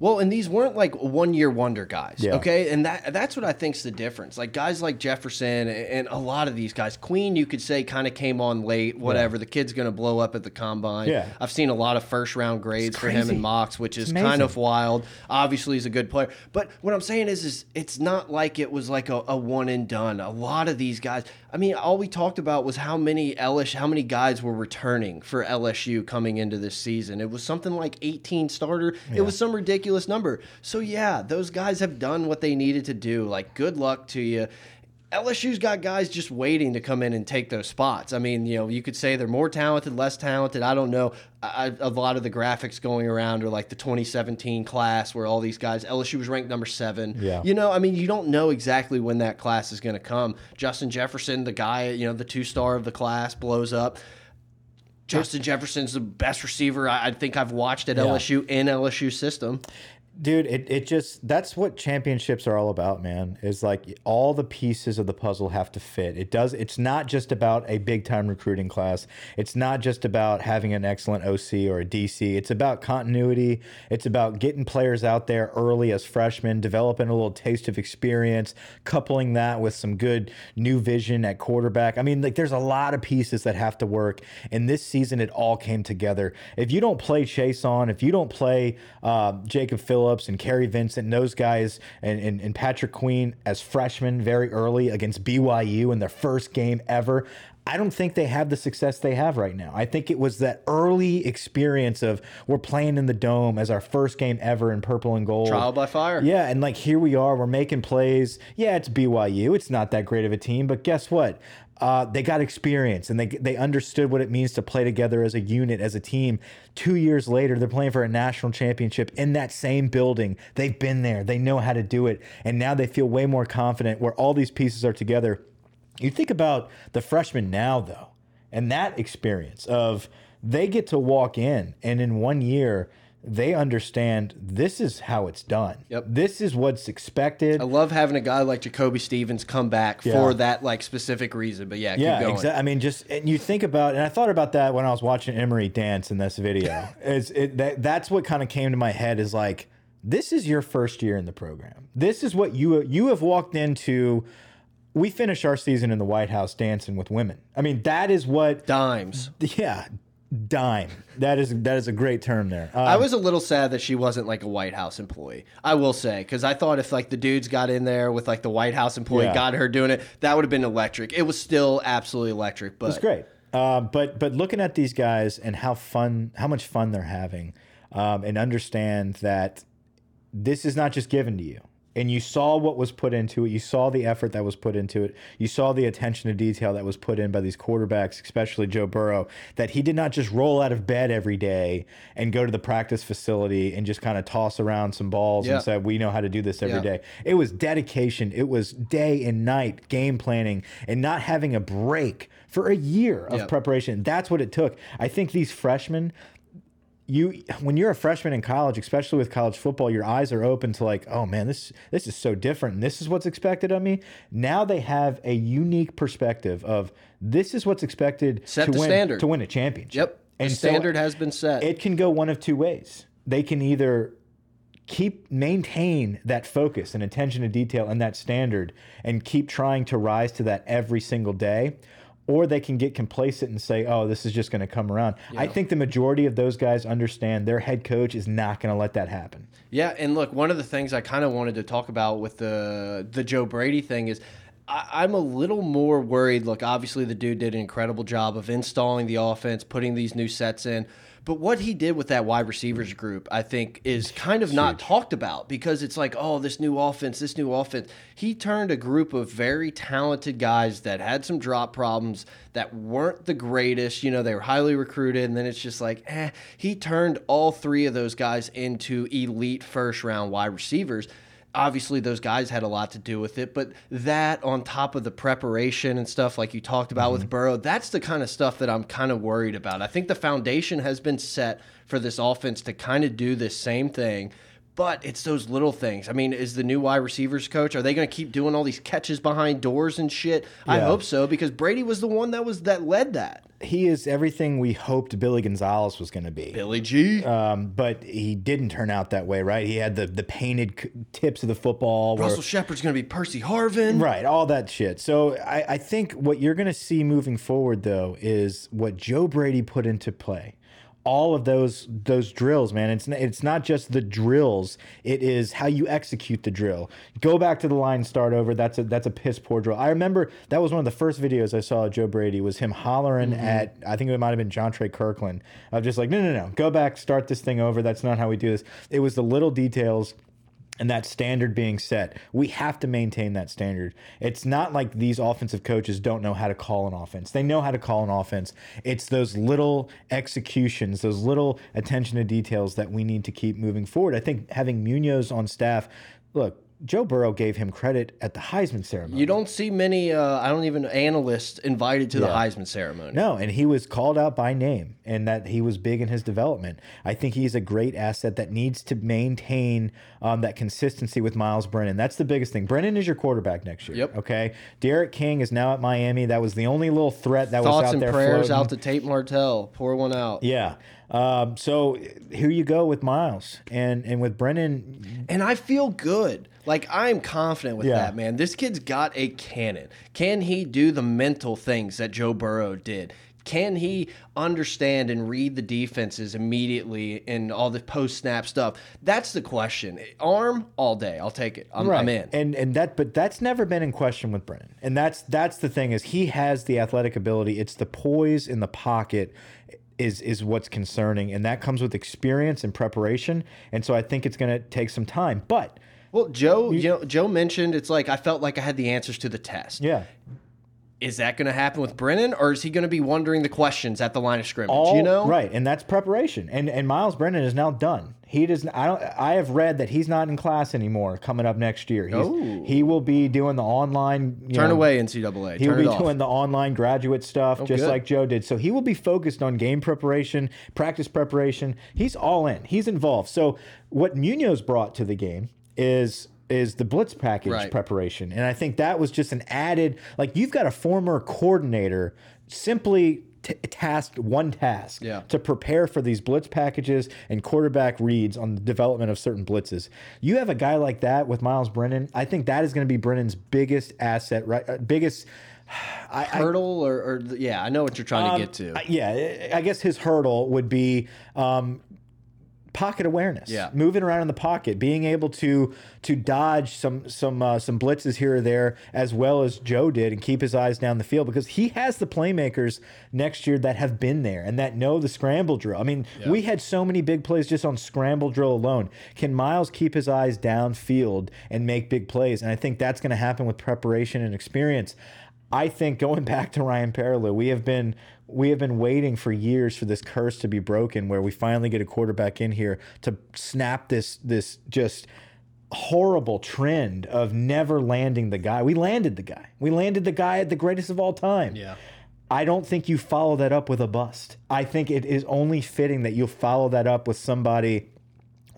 Well, and these weren't like one year wonder guys. Yeah. Okay. And that that's what I think's the difference. Like guys like Jefferson and a lot of these guys, Queen, you could say kind of came on late, whatever. The kid's gonna blow up at the combine. Yeah. I've seen a lot of first round grades for him in mocks, which is kind of wild. Obviously he's a good player. But what I'm saying is is it's not like it was like a, a one and done. A lot of these guys I mean, all we talked about was how many LSU, how many guys were returning for LSU coming into this season. It was something like 18 starter. It was some ridiculous number. So yeah, those guys have done what they needed to do. Like, good luck to you. LSU's got guys just waiting to come in and take those spots. I mean, you know, you could say they're more talented, less talented. I don't know. I, a lot of the graphics going around are like the 2017 class where all these guys, LSU was ranked number seven. Yeah. You know, I mean, you don't know exactly when that class is going to come. Justin Jefferson, the guy, you know, the two star of the class, blows up. Justin Jefferson's the best receiver I, I think I've watched at LSU in LSU system. Dude, it, it just that's what championships are all about, man. Is like all the pieces of the puzzle have to fit. It does it's not just about a big time recruiting class. It's not just about having an excellent OC or a DC. It's about continuity. It's about getting players out there early as freshmen, developing a little taste of experience, coupling that with some good new vision at quarterback. I mean, like there's a lot of pieces that have to work. And this season it all came together. If you don't play Chase on, if you don't play uh, Jacob Phillips and Kary Vincent and those guys and, and, and Patrick Queen as freshmen very early against BYU in their first game ever, I don't think they have the success they have right now. I think it was that early experience of we're playing in the dome as our first game ever in purple and gold. Trial by fire. Yeah, and like here we are, we're making plays. Yeah, it's BYU. It's not that great of a team, but guess what? Uh, they got experience and they they understood what it means to play together as a unit, as a team. Two years later, they're playing for a national championship in that same building. They've been there. They know how to do it, and now they feel way more confident. Where all these pieces are together. You think about the freshmen now, though, and that experience of they get to walk in, and in one year, they understand this is how it's done. Yep. This is what's expected. I love having a guy like Jacoby Stevens come back Yeah. for that like specific reason. But yeah, yeah, exactly. I mean, just and you think about, and I thought about that when I was watching Emery dance in this video. is it that that's what kind of came to my head is like, this is your first year in the program. This is what you you have walked into. We finished our season in the White House dancing with women. I mean, that is what. Dimes. Yeah, dime. That is that is a great term there. Uh, I was a little sad that she wasn't like a White House employee. I will say because I thought if like the dudes got in there with like the White House employee Yeah. got her doing it, that would have been electric. It was still absolutely electric. But It's great. Uh, but but looking at these guys and how fun, how much fun they're having, um, and understand that this is not just given to you. And you saw what was put into it. You saw the effort that was put into it. You saw the attention to detail that was put in by these quarterbacks, especially Joe Burrow, that he did not just roll out of bed every day and go to the practice facility and just kind of toss around some balls Yeah. and say, we know how to do this every Yeah. day. It was dedication. It was day and night game planning and not having a break for a year of preparation. That's what it took. I think these freshmen, you when you're a freshman in college, especially with college football, your eyes are open to like, oh man, this this is so different. And this is what's expected of me. Now they have a unique perspective of this is what's expected Set to the win standard. to win a championship. Yep. The And so standard has been set. it can go one of two ways. They can either keep maintain that focus and attention to detail and that standard and keep trying to rise to that every single day or they can get complacent and say oh this is just going to come around i think the majority of those guys understand their head coach is not going to let that happen Yeah, and look, one of the things I kind of wanted to talk about with the the Joe Brady thing is I, am a little more worried. Look, obviously the dude did an incredible job of installing the offense, putting these new sets in. But what he did with that wide receivers group, I think, is kind of not talked about because it's like, oh, this new offense, this new offense. He turned a group of very talented guys that had some drop problems that weren't the greatest. You know, they were highly recruited, and then it's just like, eh. He turned all three of those guys into elite first round wide receivers obviously those guys had a lot to do with it but that on top of the preparation and stuff like you talked about mm -hmm. with mm-hmm. Burrow that's the kind of stuff that I'm kind of worried about I think the foundation has been set for this offense to kind of do this same thing but it's those little things. I mean, is the new wide receivers coach? Are they going to keep doing all these catches behind doors and shit? Yeah. I hope so because Brady was the one that was that led that. He is everything we hoped Billy Gonzalez was going to be. Billy G. Um, but he didn't turn out that way, right? He had the the painted tips of the football. Russell where, Shepard's going to be Percy Harvin. Right, all that shit. So I, I think what you're going to see moving forward, though, is what Joe Brady put into play all of those those drills, man. It's it's not just the drills; it is how you execute the drill. Go back to the line, start over. That's a that's a piss poor drill. I remember that was one of the first videos I saw of Joe Brady was him hollering mm -hmm. at I think it might have been Jontre Kirklin of just like no no no go back start this thing over. That's not how we do this. It was the little details and that standard being set. We have to maintain that standard. It's not like these offensive coaches don't know how to call an offense. They know how to call an offense. It's those little executions, those little attention to details that we need to keep moving forward. I think having Munoz on staff, look, Joe Burrow gave him credit at the Heisman ceremony. You don't see many, uh, I don't even analysts invited to yeah. the Heisman ceremony. No, and he was called out by name, and that he was big in his development. I think he's a great asset that needs to maintain um, that consistency with Myles Brennan. That's the biggest thing. Brennan is your quarterback next year. Yep. Okay. D'Eriq King is now at Miami. That was the only little threat that Thoughts was out there. And prayers floating. out to Tate Martell. Pour one out. Yeah. Um, so here you go with Myles and and with Brennan. And I feel good. Like I'm confident with yeah. that, man. This kid's got a cannon. Can he do the mental things that Joe Burrow did? Can he understand and read the defenses immediately and all the post snap stuff? That's the question. Arm all day, I'll take it. I'm, right. I'm in. And and that, but that's never been in question with Brennan. And that's that's the thing is he has the athletic ability. It's the poise in the pocket is is what's concerning, and that comes with experience and preparation. And so I think it's going to take some time, but. Well, Joe, you, know, Joe mentioned it's like I felt like I had the answers to the test. Yeah. Is that going to happen with Brennan, or is he going to be wondering the questions at the line of scrimmage? All, you know, right? And that's preparation. And and Myles Brennan is now done. He does. I don't. I have read that he's not in class anymore. Coming up next year, he's, oh. he will be doing the online. Turn know, away NCAA. He will be doing the online graduate stuff, oh, just good. like Joe did. So he will be focused on game preparation, practice preparation. He's all in. He's involved. So what Munoz brought to the game is is the blitz package right. preparation, and I think that was just an added. Like you've got a former coordinator simply tasked one task yeah. to prepare for these blitz packages and quarterback reads on the development of certain blitzes. You have a guy like that with Myles Brennan. I think that is going to be Brennan's biggest asset, right? Uh, biggest. I, hurdle or, or, yeah, I know what you're trying um, to get to. Yeah, I guess his hurdle would be um, pocket awareness. Yeah. Moving around in the pocket, being able to to dodge some some uh, some blitzes here or there as well as Joe did and keep his eyes down the field because he has the playmakers next year that have been there and that know the scramble drill. I mean, yeah. we had so many big plays just on scramble drill alone. Can Myles keep his eyes downfield and make big plays? And I think that's going to happen with preparation and experience. I think going back to Ryan Perrilloux, we have been we have been waiting for years for this curse to be broken where we finally get a quarterback in here to snap this this just horrible trend of never landing the guy. We landed the guy. We landed the guy at the greatest of all time. Yeah. I don't think you follow that up with a bust. I think it is only fitting that you follow that up with somebody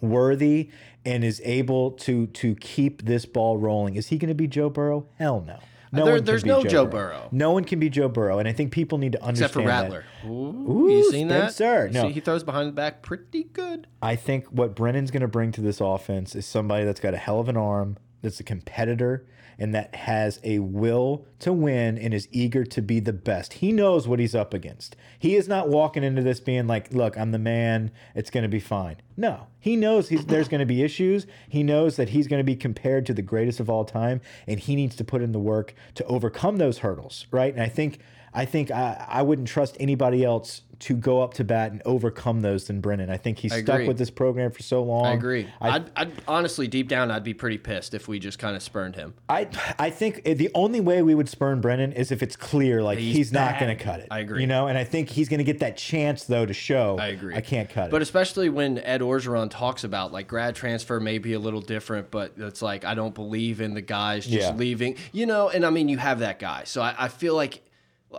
worthy and is able to to keep this ball rolling. Is he going to be Joe Burrow? Hell no. No there, there's no Joe, Joe Burrow. Burrow. No one can be Joe Burrow, and I think people need to understand Except for Rattler. That. Ooh, you seen that, sir? No, See, he throws behind the back pretty good. I think what Brennan's going to bring to this offense is somebody that's got a hell of an arm, that's a competitor and that has a will to win and is eager to be the best. He knows what he's up against. He is not walking into this being like, look, I'm the man, it's going to be fine. No, he knows there's going to be issues. He knows that he's going to be compared to the greatest of all time, and he needs to put in the work to overcome those hurdles, right? And I think I think I, I wouldn't trust anybody else to go up to bat and overcome those than Brennan. I think he's I stuck with this program for so long. I agree. I, I, would I'd honestly, deep down, I'd be pretty pissed if we just kind of spurned him. I I think eh, the only way we would spurn Brennan is if it's clear like he's, He's not going to cut it. I agree. You know, and I think he's going to get that chance though to show. I agree. I can't cut But it. especially when Ed Orgeron talks about like grad transfer may be a little different, but it's like I don't believe in the guys just Yeah. leaving, you know. And I mean, you have that guy, so I, I feel like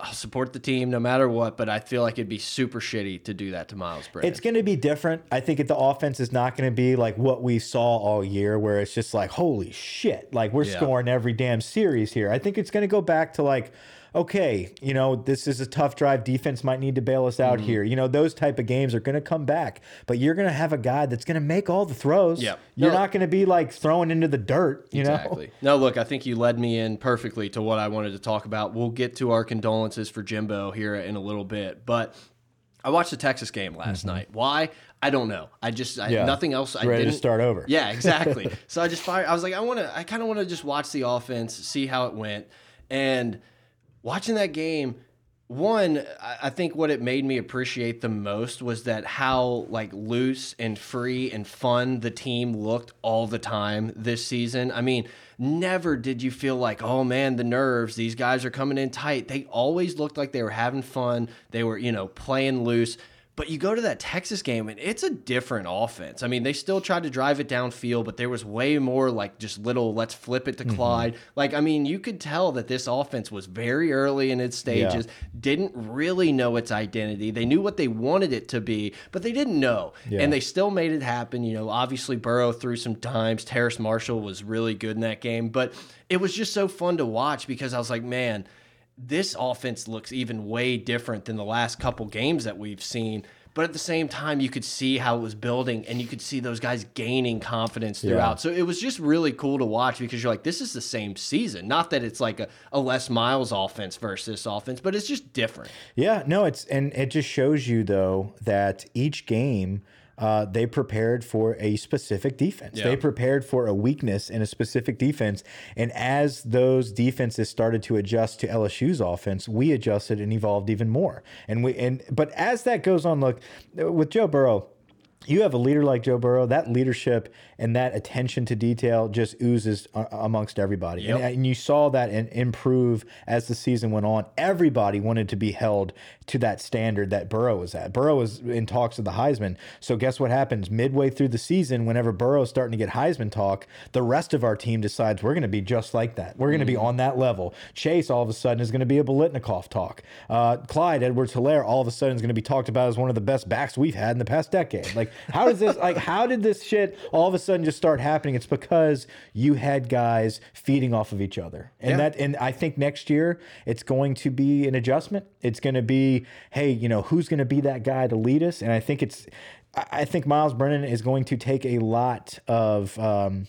I'll support the team no matter what. But I feel like it'd be super shitty to do that to Myles Brennan. It's going to be different. I think the offense is not going to be like what we saw all year, where it's just like, holy shit, like we're Yeah. scoring every damn series here. I think it's going to go back to like, okay, you know, this is a tough drive. Defense might need to bail us out mm-hmm. here. You know, those type of games are going to come back, but you're going to have a guy that's going to make all the throws. Yep. You're No. not going to be like throwing into the dirt, you know? Exactly. No, look, I think you led me in perfectly to what I wanted to talk about. We'll get to our condolences for Jimbo here in a little bit, but I watched the Texas game last mm-hmm. night. Why? I don't know. I just I. Yeah. nothing else. I Ready to didn't start over. Yeah, exactly. so I just fired. I was like, I want to. I kind of want to just watch the offense, see how it went, and watching that game. One, I think what it made me appreciate the most was that how like loose and free and fun the team looked all the time this season. I mean, never did you feel like, oh man, the nerves, these guys are coming in tight. They always looked like they were having fun. They were, you know, playing loose. But you go to that Texas game and it's a different offense. I mean, they still tried to drive it downfield, but there was way more like just little let's flip it to mm-hmm. Clyde. Like, I mean, you could tell that this offense was very early in its stages, didn't really know its identity. They knew what they wanted it to be, but they didn't know. Yeah. And they still made it happen. You know, obviously Burrow threw some dimes. Terrace Marshall was really good in that game, but it was just so fun to watch because I was like, man, this offense looks even way different than the last couple games that we've seen. But at the same time, you could see how it was building and you could see those guys gaining confidence throughout. So it was just really cool to watch because you're like, this is the same season. Not that it's like a, a Les Miles offense versus this offense, but it's just different. Yeah, no, it's and it just shows you though that each game uh, they prepared for a specific defense. Yeah. They prepared for a weakness in a specific defense, and as those defenses started to adjust to LSU's offense, we adjusted and evolved even more. And we and but as that goes on, look with Joe Burrow. You have a leader like Joe Burrow. That leadership and that attention to detail just oozes uh, amongst everybody. Yep. And, and you saw that in, improve as the season went on. Everybody wanted to be held to that standard that Burrow was at. Burrow was in talks of the Heisman. So guess what happens midway through the season? Whenever Burrow's starting to get Heisman talk, the rest of our team decides we're going to be just like that. We're going to be on that level. Chase all of a sudden is going to be a Biletnikoff talk. Uh, Clyde Edwards Helaire all of a sudden is going to be talked about as one of the best backs we've had in the past decade. Like how does this like how did this shit all of a sudden just start happening? It's because you had guys feeding off of each other. And Yeah. that and I think next year it's going to be an adjustment. It's going to be, hey, you know, who's going to be that guy to lead us? And I think it's I I think Myles Brennan is going to take a lot of um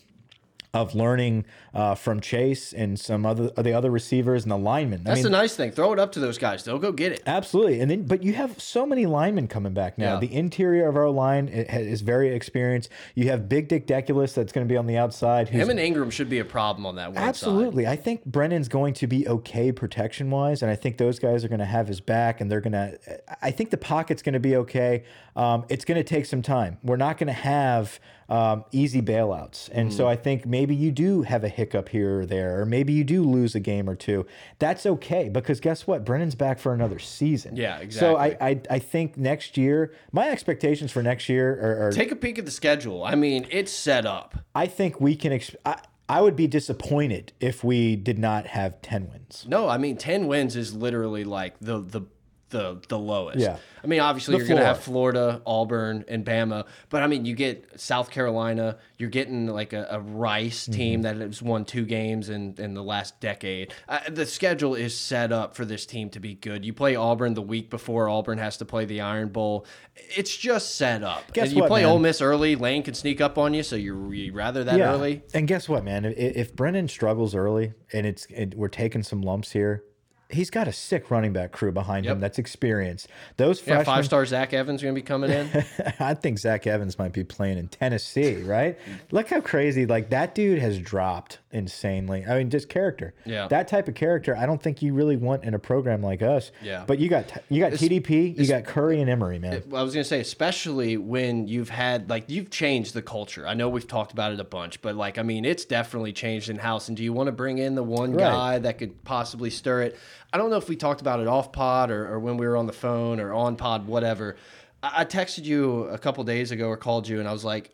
of learning uh, from Chase and some other the other receivers and the linemen. I That's mean, the nice thing. Throw it up to those guys. They'll go get it. Absolutely, and then but you have so many linemen coming back now. Yeah. The interior of our line is very experienced. You have Big Dick Deculus that's going to be on the outside. Him and Ingram should be a problem on that one side. Absolutely. I think Brennan's going to be okay protection wise, and I think those guys are going to have his back, and they're going to. I think the pocket's going to be okay. Um, it's going to take some time. We're not going to have um, easy bailouts, and Mm. so I think maybe you do have a hiccup here or there, or maybe you do lose a game or two. That's okay because guess what? Brennan's back for another season. Yeah, exactly. So I. I, I think next year, my expectations for next year are. are Take a peek at the schedule. I mean, it's set up. I think we can. I, I would be disappointed if we did not have ten wins. No, I mean, 10 wins is literally like the the the the lowest. Yeah. I mean, obviously The you're going to have Florida, Auburn, and Bama, but I mean, you get South Carolina. You're getting like a, a Rice team that has won two games in in the last decade. Uh, the schedule is set up for this team to be good. You play Auburn the week before Auburn has to play the Iron Bowl. It's just set up. Guess and you what, play man? Ole Miss early, Lane can sneak up on you, so you you rather that early. And guess what, man? If, if Brennan struggles early and it's it, we're taking some lumps here, he's got a sick running back crew behind him that's experienced. Those Yeah, freshmen, five star Zach Evans going to be coming in. I think Zach Evans might be playing in Tennessee, right? Look how crazy like that dude has dropped insanely. I mean, just character. Yeah. that type of character. I don't think you really want in a program like us. Yeah. but you got you got TDP, you got Curry and Emery, man. I was gonna say, especially when you've had like you've changed the culture. I know we've talked about it a bunch, but like I mean, it's definitely changed in house. And do you want to bring in the one Right. guy that could possibly stir it? I don't know if we talked about it off pod or, or when we were on the phone or on pod, whatever. I, I texted you a couple days ago or called you, and I was like,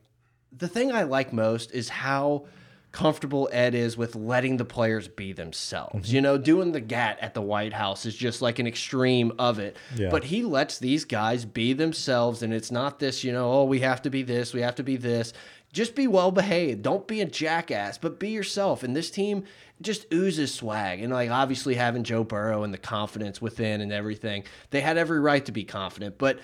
the thing I like most is how comfortable Ed is with letting the players be themselves. Mm-hmm. You know, doing the gat at the White House is just like an extreme of it. Yeah. But he lets these guys be themselves, and it's not this, you know, oh, we have to be this, we have to be this. Just be well behaved. Don't be a jackass, but be yourself. And this team just oozes swag. And like obviously having Joe Burrow and the confidence within and everything, they had every right to be confident. But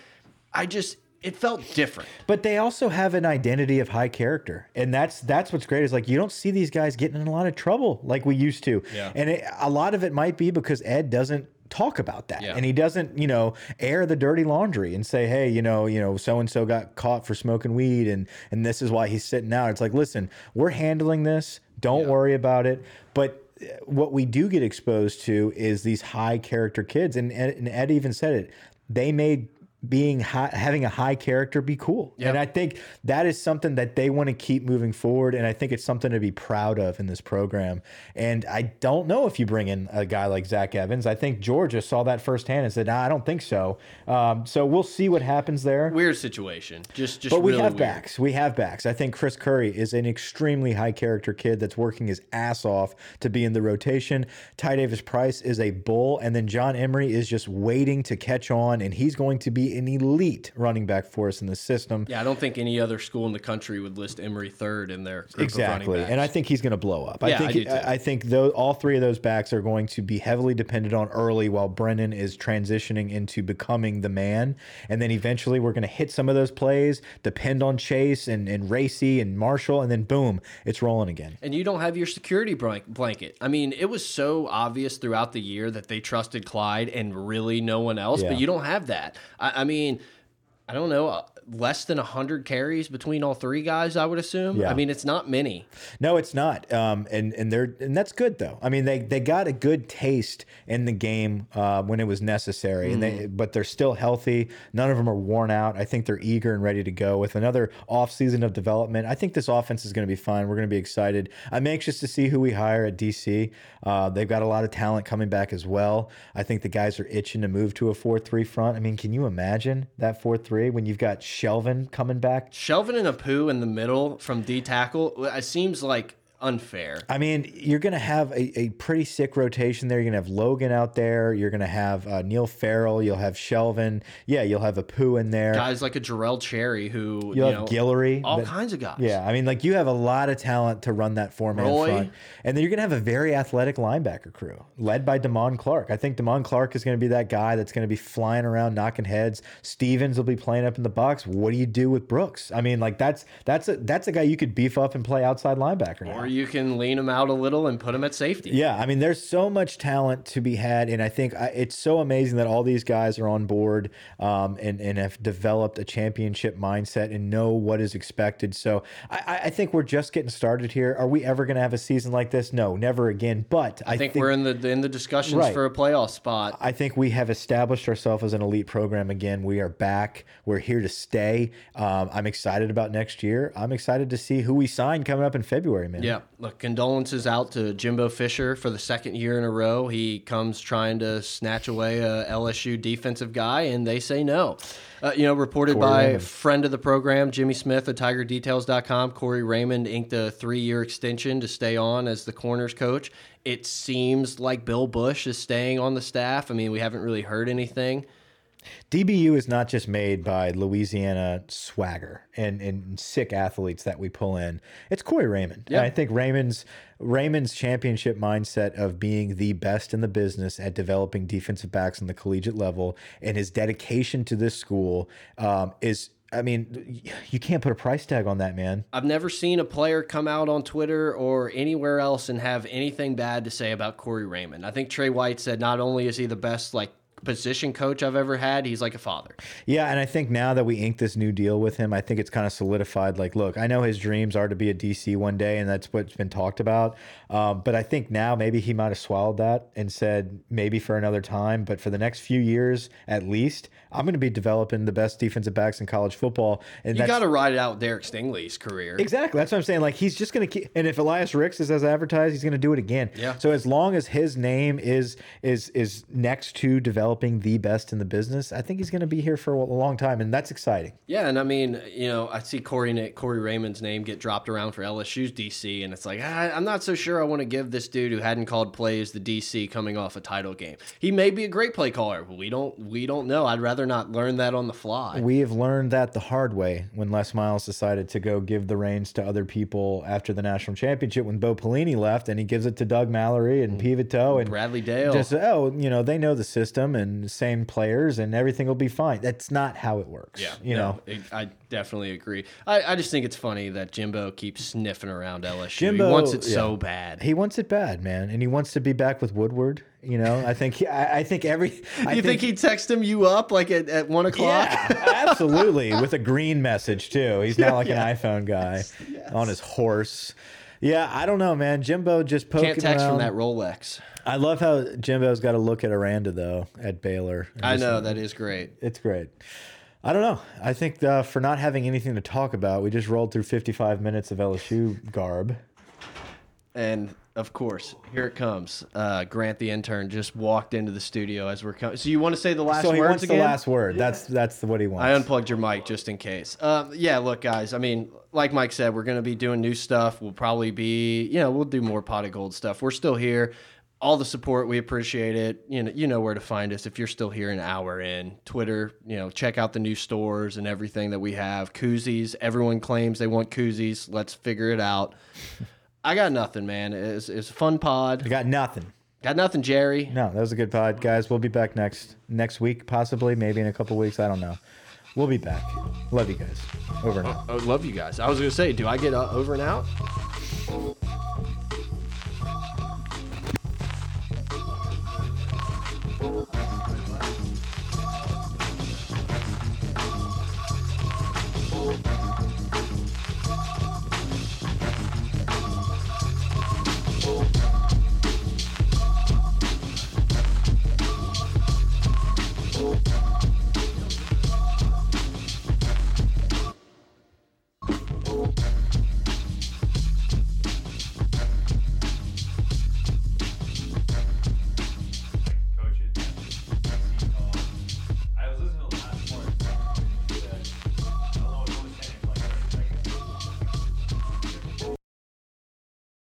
I just it felt different. But they also have an identity of high character, and that's that's what's great. Is like you don't see these guys getting in a lot of trouble like we used to, Yeah. and it, a lot of it might be because Ed doesn't talk about that. Yeah. and he doesn't you know air the dirty laundry and say hey you know you know so and so got caught for smoking weed and and this is why he's sitting out. It's like listen we're handling this. Don't worry about it. But uh, what we do get exposed to is these high character kids and and Ed even said it. They made being high, having a high character be cool Yep. and I think that is something that they want to keep moving forward. And I think it's something to be proud of in this program. And I don't know if you bring in a guy like Zach Evans. I think Georgia saw that firsthand and said, nah, I don't think so. Um, so we'll see what happens there. Weird situation. Just just But we really have weird. backs. We have backs. I think Chris Curry is an extremely high character kid that's working his ass off to be in the rotation. Ty Davis Price is a bull. And then John Emery is just waiting to catch on. And he's going to be an elite running back for us in the system. Yeah, I don't think any other school in the country would list Emery third in their Exactly, and I think he's going to blow up. Yeah, I think. I, I think though all three of those backs are going to be heavily dependent on early, while Brennan is transitioning into becoming the man, and then eventually we're going to hit some of those plays, depend on Chase and and Racey and Marshall, and then boom, it's rolling again. and you don't have your security blanket. I mean, it was so obvious throughout the year that they trusted Clyde and really no one else, Yeah. but you don't have that. I, I mean, I don't know, less than 100 carries between all three guys, I would assume. Yeah. I mean, it's not many. No, it's not. Um, and and they're and that's good though. I mean, they they got a good taste in the game uh, when it was necessary, and they but they're still healthy. None of them are worn out. I think they're eager and ready to go with another off season of development. I think this offense is going to be fine. We're going to be excited. I'm anxious to see who we hire at DC. Uh, they've got a lot of talent coming back as well. I think the guys are itching to move to a four three front. I mean, can you imagine that four three when you've got Shelvin coming back? Shelvin and Apu in the middle from D tackle, it seems like unfair. I mean, you're going to have a, a pretty sick rotation there. You're going to have Logan out there. You're going to have uh, Neil Farrell. You'll have Shelvin. Yeah, you'll have a Pooh in there. Guys like a Jarrell Cherry who, You'll you have know, Guillory. all but- kinds of guys. Yeah, I mean, like you have a lot of talent to run that four man Roy. front, and then you're gonna have a very athletic linebacker crew led by Damone Clark. I think Damone Clark is gonna be that guy that's gonna be flying around knocking heads. Stevens will be playing up in the box. What do you do with Brooks? I mean, like that's that's a that's a guy you could beef up and play outside linebacker now. Or you can lean them out a little and put them at safety. Yeah, I mean, there's so much talent to be had, and I think I, it's so amazing that all these guys are on board um, and and have developed a championship mindset and know what is expected. So I, I- I think we're just getting started here. Are we ever going to have a season like this? No, never again. But I, I think, we're in the in the discussions Right. for a playoff spot. I think we have established ourselves as an elite program again. We are back. We're here to stay. Um, I'm excited about next year. I'm excited to see who we sign coming up in February, man. Yeah, look, condolences out to Jimbo Fisher for the second year in a row. He comes trying to snatch away a LSU defensive guy, and they say no. Uh, you know, reported Corey by Raymond. friend of the program, Jimmy Smith at TigerDetails.com. Corey Raymond inked a three-year extension to stay on as the corners coach. It seems like Bill Bush is staying on the staff. I mean, we haven't really heard anything. DBU is not just made by Louisiana swagger and, and sick athletes that we pull in. It's Corey Raymond. Yeah. I think Raymond's Raymond's championship mindset of being the best in the business at developing defensive backs on the collegiate level and his dedication to this school um, is I mean, you can't put a price tag on that, man. I've never seen a player come out on Twitter or anywhere else and have anything bad to say about Corey Raymond. I think Trey White said not only is he the best like position coach I've ever had. He's like a father. Yeah, and I think now that we inked this new deal with him, I think it's kind of solidified. Like, look, I know his dreams are to be a DC one day, and that's what's been talked about. Um, but I think now maybe he might have swallowed that and said maybe for another time, but for the next few years at least, I'm going to be developing the best defensive backs in college football. And you got to ride it out Derek Stingley's career. Exactly. That's what I'm saying. Like he's just going to keep. And if Elias Ricks is as advertised, he's going to do it again. Yeah. So as long as his name is is is next to developing the best in the business, I think he's going to be here for a long time, and that's exciting. Yeah, and I mean, you know, I see Corey Corey Raymond's name get dropped around for LSU's DC, and it's like I, I'm not so sure I want to give this dude who hadn't called plays the DC coming off a title game. He may be a great play caller, but we don't we don't know. I'd rather not learn that on the fly. We have learned that the hard way when Les Miles decided to go give the reins to other people after the national championship when Bo Pelini left, and he gives it to Doug Mallory and mm. Peveto and Bradley Dale. Just oh, you know, they know the system and same players and everything will be fine. That's not how it works. Yeah, you no, know. It, I definitely agree. I, I just think it's funny that Jimbo keeps sniffing around LSU. Jimbo he wants it yeah. so bad. He wants it bad, man, and he wants to be back with Woodward. You know, I think I, I think every. I you think, think he text him you up like at, at one o'clock? Yeah, absolutely, with a green message too. He's not like yeah. an iPhone guy yes. on his horse. Yeah, I don't know, man. Jimbo just poking can't text around. from that Rolex. I love how Jimbo's got to look at Aranda though at Baylor. I know that is great. It's great. I don't know. I think uh, for not having anything to talk about, we just rolled through 55 minutes of LSU garb. And of course, here it comes. Uh, Grant, the intern, just walked into the studio as we're coming. So you want to say the last so he wants again? the last word. That's that's what he wants. I unplugged your mic just in case. Um, yeah, look, guys. I mean, like Mike said, we're going to be doing new stuff. We'll probably be, you know, we'll do more pot of gold stuff. We're still here. All the support, we appreciate it. You know, you know where to find us if you're still here an hour in. Twitter, you know, check out the new stores and everything that we have. Koozies. Everyone claims they want koozies. Let's figure it out. I got nothing, man. It's it's a fun pod. I got nothing. Got nothing, Jerry. No, that was a good pod, guys. We'll be back next next week, possibly, maybe in a couple weeks. I don't know. We'll be back. Love you guys. Over and oh, out. Oh, love you guys. I was gonna say, do I get uh, over and out?